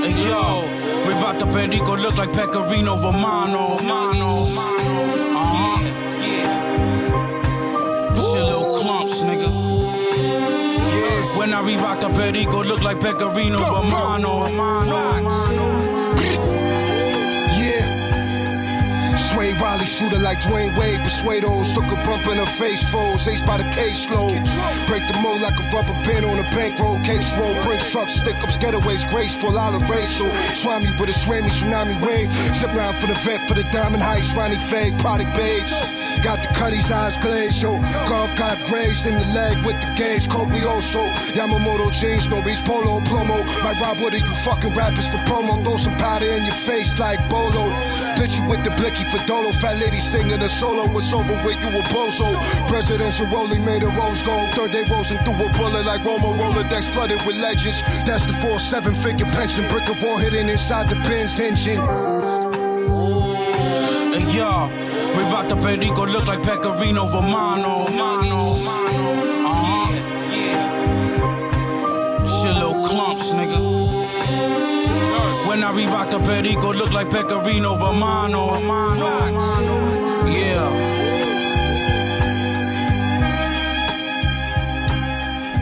Hey yo, Rivato Perico look like Pecorino Romano. Uh-huh. Shit little clumps, nigga. When I re-rock the Perico look like Pecorino Romano. Yeah. Sway Riley shooter like Dwayne Wade. Persuados took a bump in her face. Froze. Ace by the case slow. Break the mold like a rubber band on a bankroll. Case roll. Bring trucks, stick ups, getaways. Graceful. I'll erase. So swami with a swammy tsunami wave. Zip line for the vet for the diamond heights. Ronnie Fade. Product beige. Got the cutty's eyes glazed. Yo. God got grazed in the leg with the gauge. Coakley Ostro. Yamamoto jeans. No beats. Polo. Plomo. My Rob Wood you fucking rappers for promo. Throw some powder in your face like Bolo. Blitz you with the blicky for Dolo. Fat lady singing a solo. It's over with you a bozo. Presidential rolling made a rose gold. Third day rolling through a bullet like Romo. Rolodex flooded with legends. That's the four seven figure pension. Brick of war hidden inside the Benz engine. Hey yo, Rivato Perico look like Pecorino Romano. Uh-huh. Shit little clumps, nigga. When I re-rock the Perico look like Pecorino Romano. Yeah.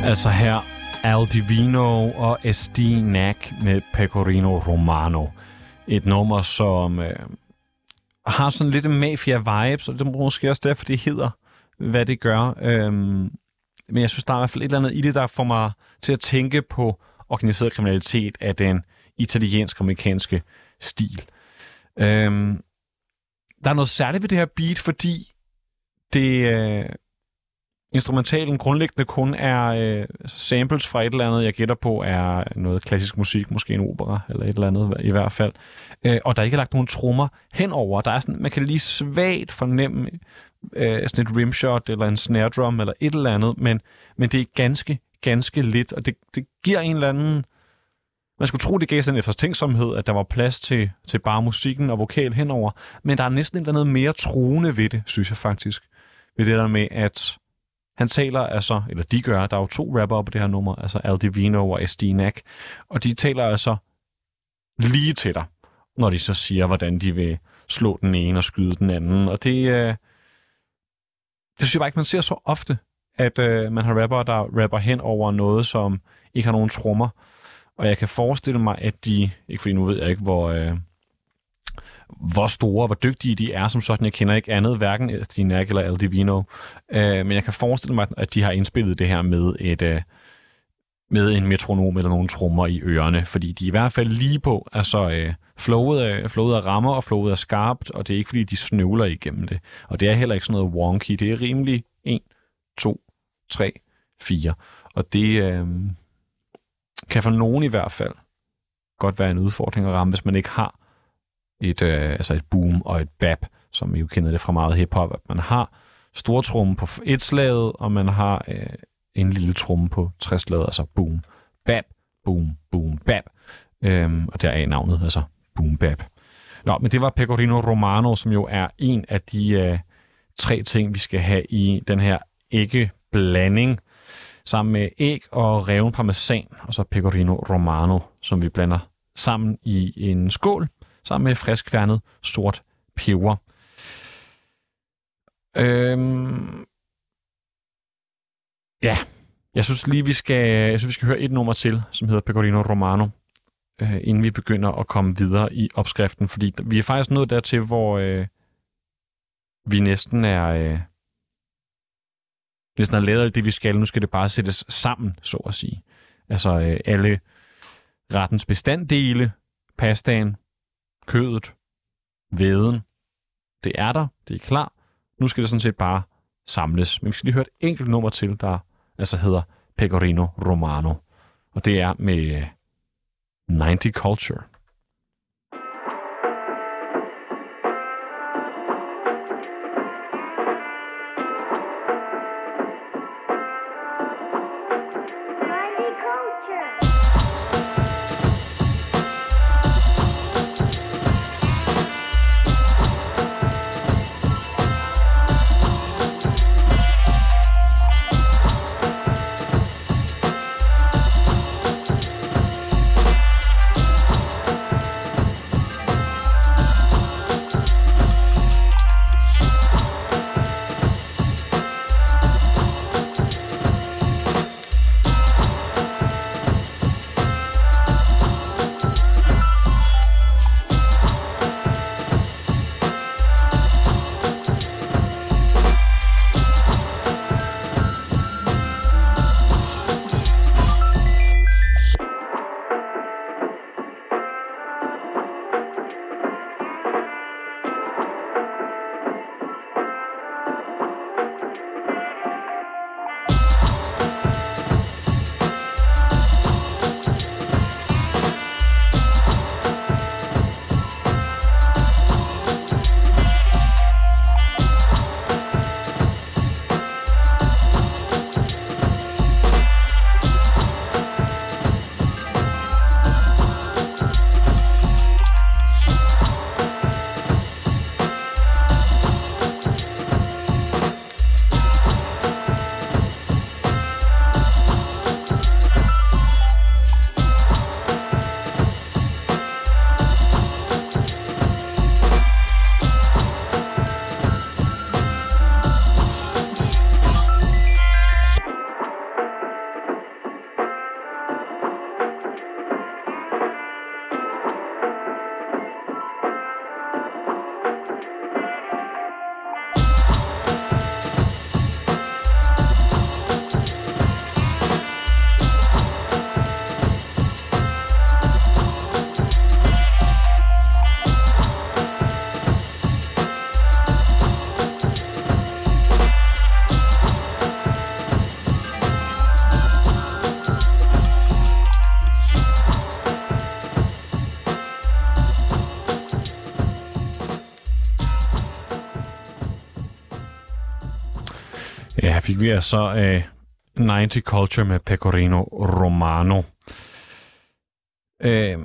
Altså her Al Divino og SD Nack med Pecorino Romano. Et nummer, som øh, har sådan lidt mafia-vibes, og det er måske også derfor, det hedder, hvad det gør. Øhm, men jeg synes, der er i hvert fald et eller andet i det, der får mig til at tænke på organiseret kriminalitet af den italiensk-amerikanske stil. Øhm, der er noget særligt ved det her beat, fordi det øh, instrumentalen grundlæggende kun er øh, altså samples fra et eller andet, jeg gætter på er noget klassisk musik, måske en opera eller et eller andet i hvert fald. Øh, og der er ikke lagt nogen trommer henover. Der er sådan, man kan lige svagt fornemme øh, sådan et rimshot eller en snare drum eller et eller andet, men, men det er ganske, ganske lidt, og det, det giver en eller anden... Man skulle tro, det gav sådan en eftertænksomhed, at der var plads til, til bare musikken og vokal henover, men der er næsten et eller andet mere truende ved det, synes jeg faktisk. Ved det der med, at han taler altså, eller de gør, der er jo to rapper på det her nummer, altså Al Divino og SD Nack, og de taler altså lige til dig, når de så siger, hvordan de vil slå den ene og skyde den anden, og det, øh, det synes jeg bare ikke, man ser så ofte, at øh, man har rapper, der rapper hen over noget, som ikke har nogen trommer, og jeg kan forestille mig, at de, ikke fordi nu ved jeg ikke, hvor, øh, hvor store, hvor dygtige de er som sådan. Jeg kender ikke andet, hverken Stinak eller Aldivino. Øh, men jeg kan forestille mig, at de har indspillet det her med et øh, med en metronom eller nogle trommer i ørerne, fordi de er i hvert fald lige på, altså øh, flowet, flowet er rammer, og flowet er skarpt, og det er ikke fordi, de snøvler igennem det. Og det er heller ikke sådan noget wonky, det er rimelig 1, 2, 3, 4. Og det øh, kan for nogen i hvert fald godt være en udfordring at ramme, hvis man ikke har et, øh, altså et boom og et bap, som I jo kender det fra meget hiphop, at man har stortrummen på et slaget, og man har øh, en lille tromme på tre slaget, altså boom, bap, boom, boom, bap. Øhm, og der er navnet, altså boom, bap. Nå, men det var Pecorino Romano, som jo er en af de øh, tre ting, vi skal have i den her æggeblanding, sammen med æg og reven parmesan, og så Pecorino Romano, som vi blander sammen i en skål, sammen med friskkværnet sort peber. Øhm, ja, jeg synes lige, vi skal, jeg synes, vi skal høre et nummer til, som hedder Pecorino Romano, øh, inden vi begynder at komme videre i opskriften, fordi vi er faktisk nået dertil, hvor øh, vi næsten er... Øh, det er lavet alt det, vi skal, nu skal det bare sættes sammen, så at sige. Altså øh, alle rettens bestanddele, pastaen, kødet, væden, det er der, det er klar. Nu skal det sådan set bare samles. Men vi skal lige høre et enkelt nummer til, der altså hedder Pecorino Romano. Og det er med øh, 90 Culture. Fik vi altså af 90 Culture med Pecorino Romano. Øh,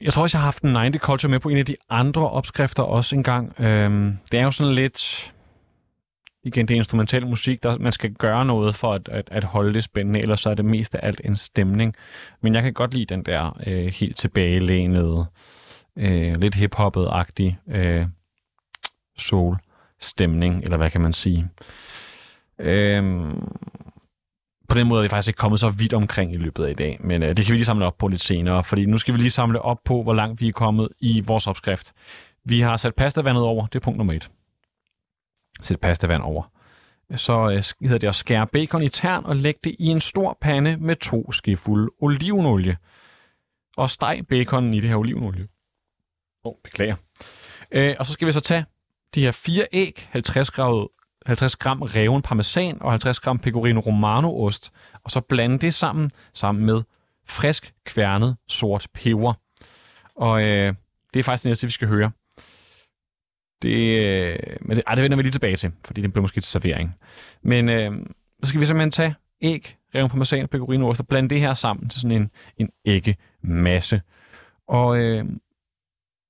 jeg tror også, jeg har haft en 90 Culture med på en af de andre opskrifter også engang. Øh, det er jo sådan lidt... Igen, det er instrumental musik, der man skal gøre noget for at, at, at holde det spændende, ellers så er det mest af alt en stemning. Men jeg kan godt lide den der øh, helt tilbagelænede, øh, lidt hiphoppet-agtig øh, soul-stemning, eller hvad kan man sige. Øhm, på den måde er vi faktisk ikke kommet så vidt omkring i løbet af i dag, men øh, det kan vi lige samle op på lidt senere, fordi nu skal vi lige samle op på, hvor langt vi er kommet i vores opskrift. Vi har sat pastavandet over, det er punkt nummer et. Sæt pastavand over. Så øh, hedder det at skære bacon i tern og lægge det i en stor pande med to skefulde olivenolie. Og steg baconen i det her olivenolie. Åh, oh, beklager. Øh, og så skal vi så tage de her fire æg, 50 grader 50 gram reven parmesan og 50 gram pecorino romano ost, og så blande det sammen, sammen med frisk kværnet sort peber. Og øh, det er faktisk det næste, vi skal høre. Det, øh, men det, ej, det vender vi lige tilbage til, fordi det bliver måske til servering. Men øh, så skal vi simpelthen tage æg, reven parmesan og pecorino ost og blande det her sammen til sådan en, en æggemasse. Og øh,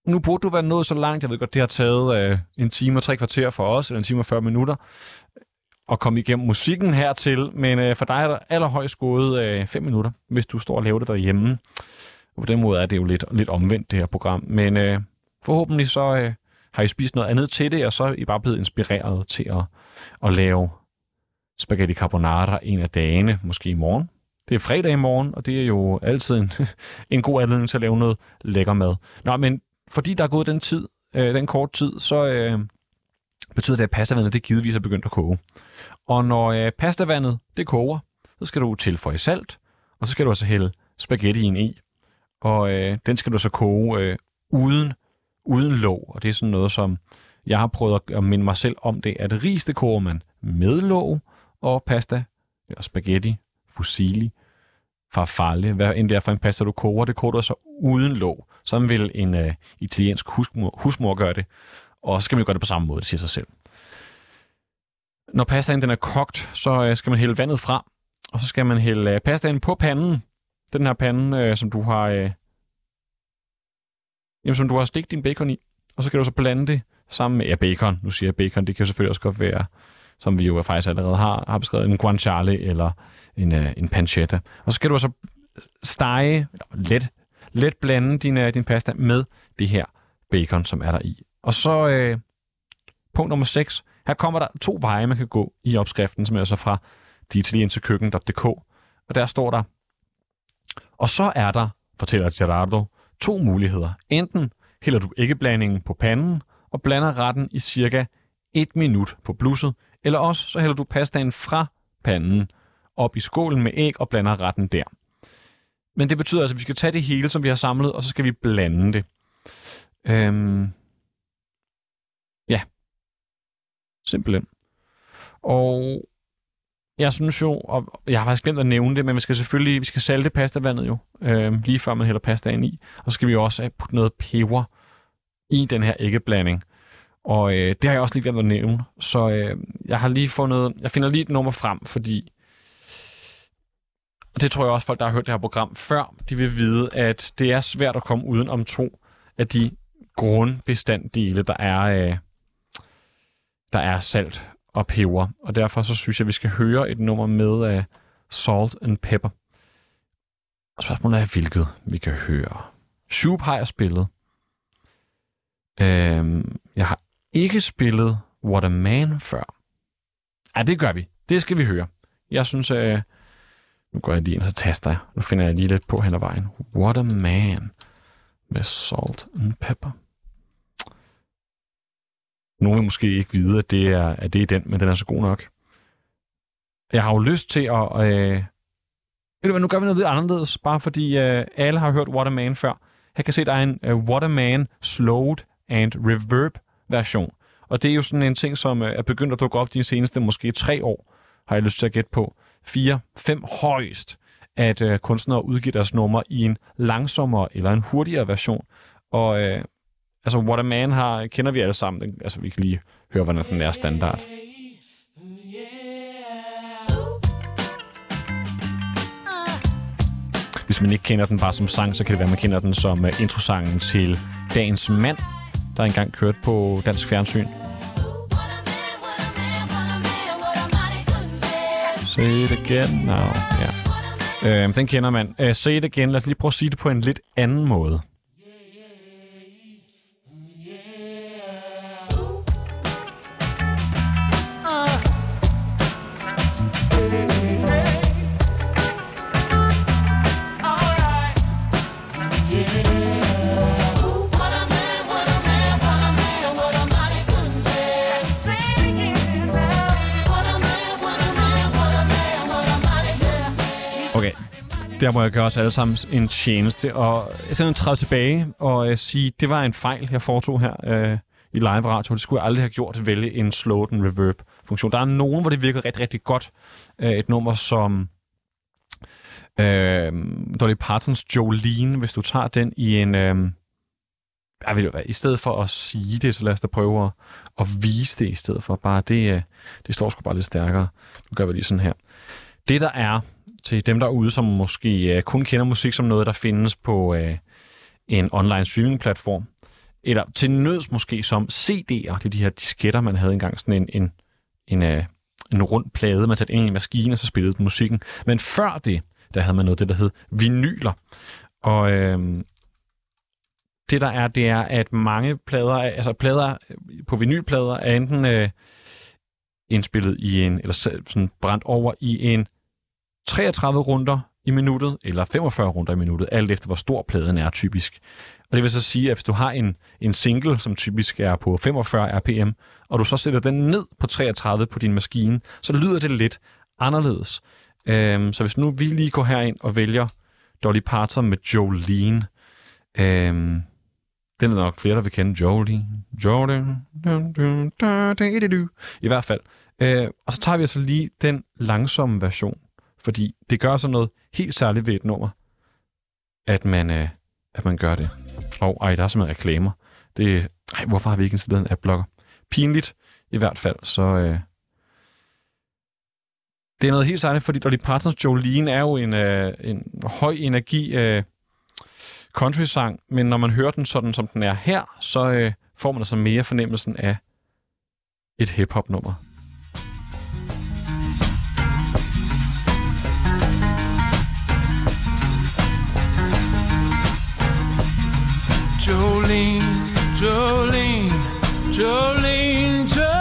nu burde du være nået så langt, jeg ved godt, det har taget øh, en time og tre kvarter for os, eller en time og 40 minutter, at komme igennem musikken hertil, men øh, for dig er der allerhøjst gået øh, 5 minutter, hvis du står og laver det derhjemme. Og på den måde er det jo lidt, lidt omvendt, det her program. Men øh, forhåbentlig så øh, har I spist noget andet til det, og så er I bare blevet inspireret til at, at lave spaghetti carbonara en af dagene, måske i morgen. Det er fredag i morgen, og det er jo altid en, en god anledning til at lave noget lækker mad. Nå, men fordi der er gået den tid, øh, den kort tid, så øh, betyder det, at pastavandet det givetvis er begyndt at koge. Og når øh, pastavandet det koger, så skal du tilføje salt, og så skal du også hælde spaghettien i. Og øh, den skal du så koge øh, uden, uden låg. Og det er sådan noget, som jeg har prøvet at, minde mig selv om det, at ris det koger man med låg, og pasta, eller spaghetti, fusilli, farfalle, hvad end det er for en pasta, du koger, det koger du altså uden låg. Sådan vil en øh, italiensk husmor, husmor gøre det. Og så skal man jo gøre det på samme måde, det siger sig selv. Når pastaen den er kogt, så øh, skal man hælde vandet fra, og så skal man hælde øh, pastaen på panden. Den her pande, øh, som du har øh, jamen, som du har stegt din bacon i. Og så kan du så blande det sammen med ja, bacon. Nu siger jeg bacon, det kan jo selvfølgelig også godt være, som vi jo faktisk allerede har, har beskrevet, en guanciale eller en, øh, en pancetta. Og så skal du så stege, eller let, let blande din, øh, din pasta med det her bacon, som er der i. Og så øh, punkt nummer 6. Her kommer der to veje, man kan gå i opskriften, som er så fra deitaliensekøkken.dk. Og der står der, og så er der, fortæller Gerardo, to muligheder. Enten hælder du æggeblandingen på panden og blander retten i cirka et minut på blusset, eller også så hælder du pastaen fra panden op i skålen med æg og blander retten der. Men det betyder altså, at vi skal tage det hele, som vi har samlet, og så skal vi blande det. Øhm, ja. Simpelthen. Og jeg synes jo, og jeg har faktisk glemt at nævne det, men vi skal selvfølgelig vi skal salte pastavandet jo, øhm, lige før man hælder pastaen i. Og så skal vi også putte noget peber i den her æggeblanding. Og øh, det har jeg også lige glemt at nævne. Så øh, jeg har lige fundet, jeg finder lige et nummer frem, fordi og det tror jeg også, folk, der har hørt det her program før, de vil vide, at det er svært at komme uden om to af de grundbestanddele, der er, øh, der er salt og peber. Og derfor så synes jeg, at vi skal høre et nummer med uh, Salt and Pepper. Og spørgsmålet er, hvilket vi kan høre. Shoop har jeg spillet. Øhm, jeg har ikke spillet What a Man før. Ja, det gør vi. Det skal vi høre. Jeg synes, at... Nu går jeg lige ind, og så taster jeg. Nu finder jeg lige lidt på hen ad vejen. What a Man med Salt and Pepper. Nogle vil måske ikke vide, at det er, at det er den, men den er så god nok. Jeg har jo lyst til at... Øh... Ved du hvad, nu gør vi noget lidt anderledes, bare fordi øh, alle har hørt What a Man før. Her kan se, der er en øh, What a Man slowed and reverb version. Og det er jo sådan en ting, som øh, er begyndt at dukke op de seneste måske tre år, har jeg lyst til at gætte på. Fire, fem højst, at øh, kunstnere udgiver deres nummer i en langsommere eller en hurtigere version. Og øh, altså, What a Man har, kender vi alle sammen. Den, altså, vi kan lige høre, hvordan den er standard. Hvis man ikke kender den bare som sang, så kan det være, at man kender den som uh, introsangen til Dagens Mand, der engang kørte på dansk fjernsyn. Say it again now. Ja. Øh, den kender man. Øh, uh, say it again. Lad os lige prøve at sige det på en lidt anden måde. Der må jeg gøre os alle sammen en tjeneste, og jeg simpelthen træde tilbage og uh, sige, det var en fejl, jeg foretog her uh, i live radio. Det skulle jeg aldrig have gjort at vælge en slowden reverb funktion. Der er nogen, hvor det virker rigtig, rigtig godt. Uh, et nummer som uh, Dolly Partons Jolene, hvis du tager den i en... Uh, jeg ved hvad, i stedet for at sige det, så lad os da prøve at, at vise det i stedet for. Bare det, uh, det står sgu bare lidt stærkere. Nu gør vi lige sådan her. Det der er til dem derude, som måske uh, kun kender musik som noget, der findes på uh, en online streaming-platform, eller til nøds måske som CD'er, det er de her disketter, man havde engang, sådan en, en, en, uh, en rund plade, man satte ind i en maskine, og så spillede den musikken. Men før det, der havde man noget det, der hed vinyler. Og uh, det der er, det er, at mange plader, altså plader på vinylplader, er enten uh, indspillet i en, eller sådan brændt over i en 33 runder i minuttet, eller 45 runder i minuttet, alt efter hvor stor pladen er typisk. Og det vil så sige, at hvis du har en, en single, som typisk er på 45 rpm, og du så sætter den ned på 33 på din maskine, så lyder det lidt anderledes. Øhm, så hvis nu vi lige går herind og vælger Dolly Parton med Jolene, øhm, den er nok flere, der vil kende. Jolene, Jolene, i hvert fald. Øh, og så tager vi altså lige den langsomme version, fordi det gør så noget helt særligt ved et nummer, at man, øh, at man gør det. Og ej, der er simpelthen reklamer. Det, ej, hvorfor har vi ikke installeret en adblocker? Pinligt i hvert fald, så... Øh, det er noget helt særligt, fordi Dolly Partons Jolene er jo en, øh, en høj energi øh, country-sang, men når man hører den sådan, som den er her, så øh, får man altså mere fornemmelsen af et hip-hop-nummer. Jolene, Jolene, Jolene.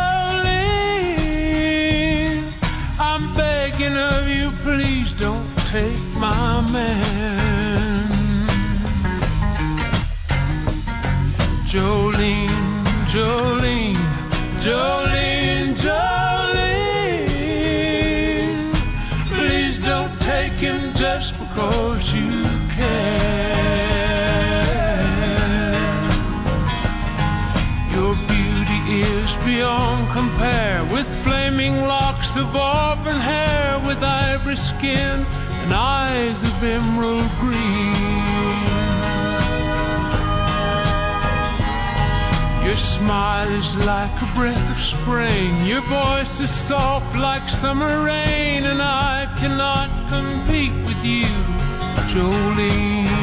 I'm begging of you, please don't take my man. Jolene, Jolene, Jolene, Jolene. Please don't take him just because you of auburn hair, with ivory skin and eyes of emerald green. Your smile is like a breath of spring. Your voice is soft like summer rain, and I cannot compete with you, Jolene.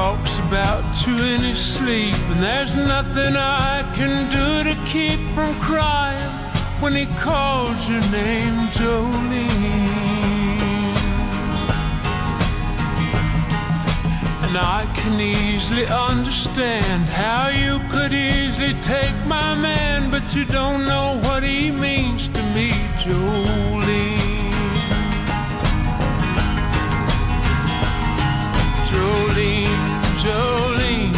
Talks about you in his sleep, and there's nothing I can do to keep from crying when he calls your name, Jolene. And I can easily understand how you could easily take my man, but you don't know what he means to me, Jolene. Jolene, Jolene,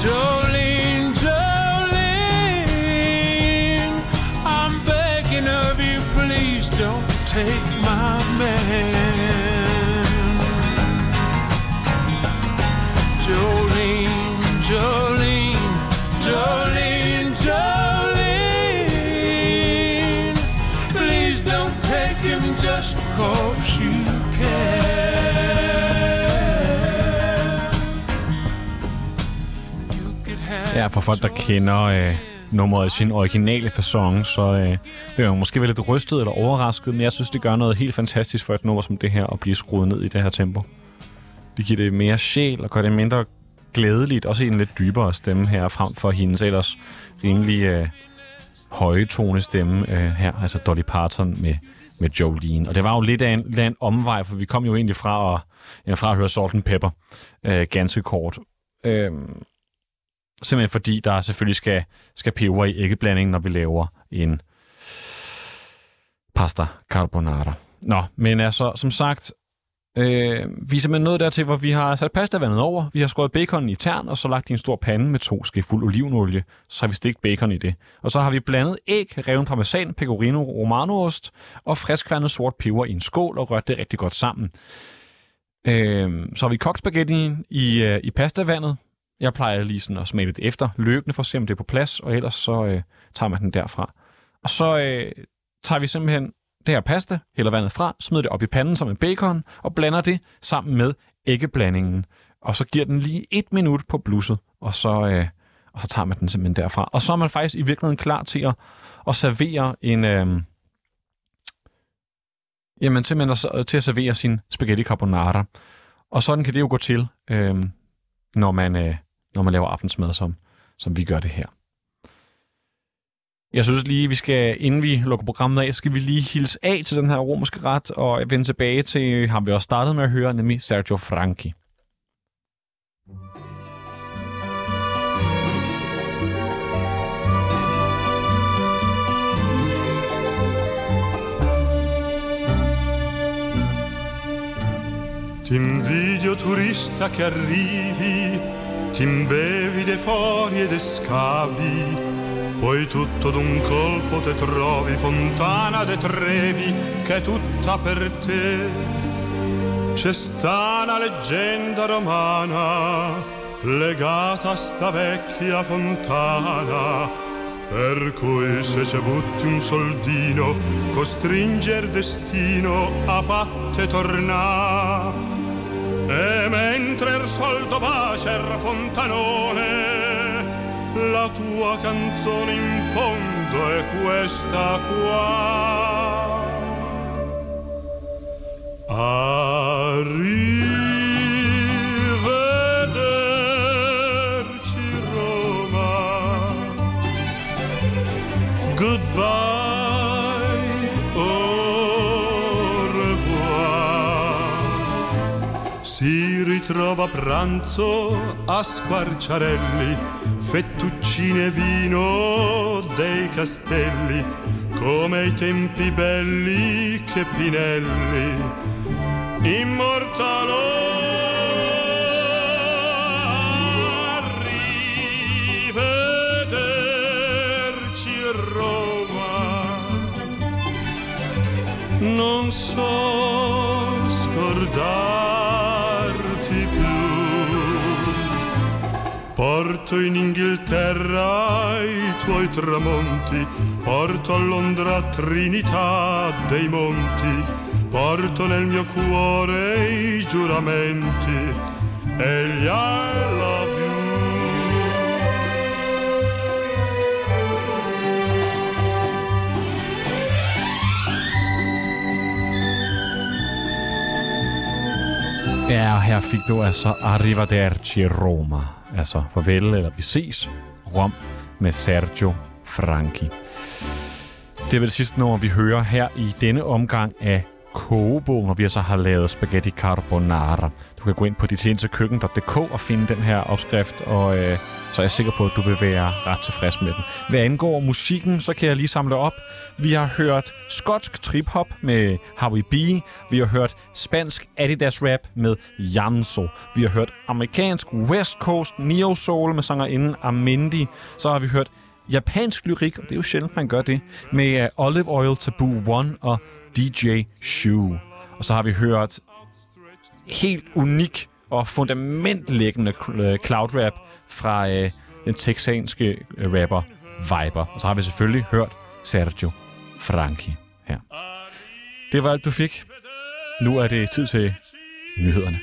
Jolene, Jolene. I'm begging of you, please don't take my man. Jolene, Jolene, Jolene, Jolene. Please don't take him just because Ja, for folk, der kender øh, nummeret i sin originale fasong, så øh, vil man måske være lidt rystet eller overrasket, men jeg synes, det gør noget helt fantastisk for et nummer som det her at blive skruet ned i det her tempo. Det giver det mere sjæl og gør det mindre glædeligt, også i en lidt dybere stemme her, frem for hendes ellers rimelig øh, høje tone stemme øh, her, altså Dolly Parton med, med Jolene. Og det var jo lidt af en, lidt af en omvej, for vi kom jo egentlig fra at, ja, fra at høre Salt and Pepper øh, ganske kort. Øh, simpelthen fordi der selvfølgelig skal, skal peber i æggeblandingen, når vi laver en pasta carbonara. Nå, men altså, som sagt, øh, vi er simpelthen nået dertil, hvor vi har sat pastavandet over, vi har skåret bacon i tern, og så lagt i en stor pande med to skefuld olivenolie, så har vi stegt bacon i det. Og så har vi blandet æg, reven parmesan, pecorino romanoost og friskværnet sort peber i en skål og rørt det rigtig godt sammen. Øh, så har vi kogt spaghetti i, øh, i pastavandet. Jeg plejer lige sådan at smage lidt efter, løbende for at se, om det er på plads, og ellers så øh, tager man den derfra. Og så øh, tager vi simpelthen det her pasta, hælder vandet fra, smider det op i panden som en bacon, og blander det sammen med æggeblandingen. Og så giver den lige et minut på blusset, og så, øh, og så tager man den simpelthen derfra. Og så er man faktisk i virkeligheden klar til at, at servere en... Øh, jamen simpelthen at, øh, til at servere sin spaghetti carbonara. Og sådan kan det jo gå til, øh, når, man, øh, når man laver aftensmad, som, som vi gør det her. Jeg synes lige, vi skal, inden vi lukker programmet af, skal vi lige hilse af til den her romerske ret, og vende tilbage til ham, vi også startet med at høre, nemlig Sergio Franchi. Ti invidio turista che arrivi, ti imbevi de fori ed scavi, poi tutto d'un colpo te trovi fontana de Trevi che è tutta per te. C'è sta una leggenda romana legata a sta vecchia fontana per cui se ci butti un soldino costringe il destino a fatte tornare e mentre il soldo bacia il fontanone, la tua canzone in fondo è questa qua. Arrivederci ritrova a pranzo a Squarciarelli, fettuccine e vino dei castelli, come ai tempi belli che Pinelli immortalò. Arrivederci Roma non so scordarti Porto in Inghilterra i tuoi tramonti, porto a Londra Trinità dei monti, porto nel mio cuore i giuramenti e gli I love you. Og her fik du altså Arrivederci Roma. Altså farvel eller vi ses. Rom med Sergio Franchi. Det er vel det sidste nummer, vi hører her i denne omgang af kogebogen, og vi så har lavet spaghetti carbonara. Kan gå ind på ditjensekøkken.dk og finde den her opskrift, og øh, så er jeg sikker på, at du vil være ret tilfreds med den. Hvad angår musikken, så kan jeg lige samle op. Vi har hørt skotsk trip-hop med Howie B. Vi har hørt spansk Adidas rap med Janso. Vi har hørt amerikansk West Coast Neo Soul med sangerinden Amendi. Så har vi hørt japansk lyrik, og det er jo sjældent, man gør det, med uh, Olive Oil Taboo One og DJ Shoe. Og så har vi hørt helt unik og fundamentlæggende øh, cloud rap fra øh, den texanske øh, rapper Viber. Og så har vi selvfølgelig hørt Sergio Franchi her. Det var alt, du fik. Nu er det tid til nyhederne.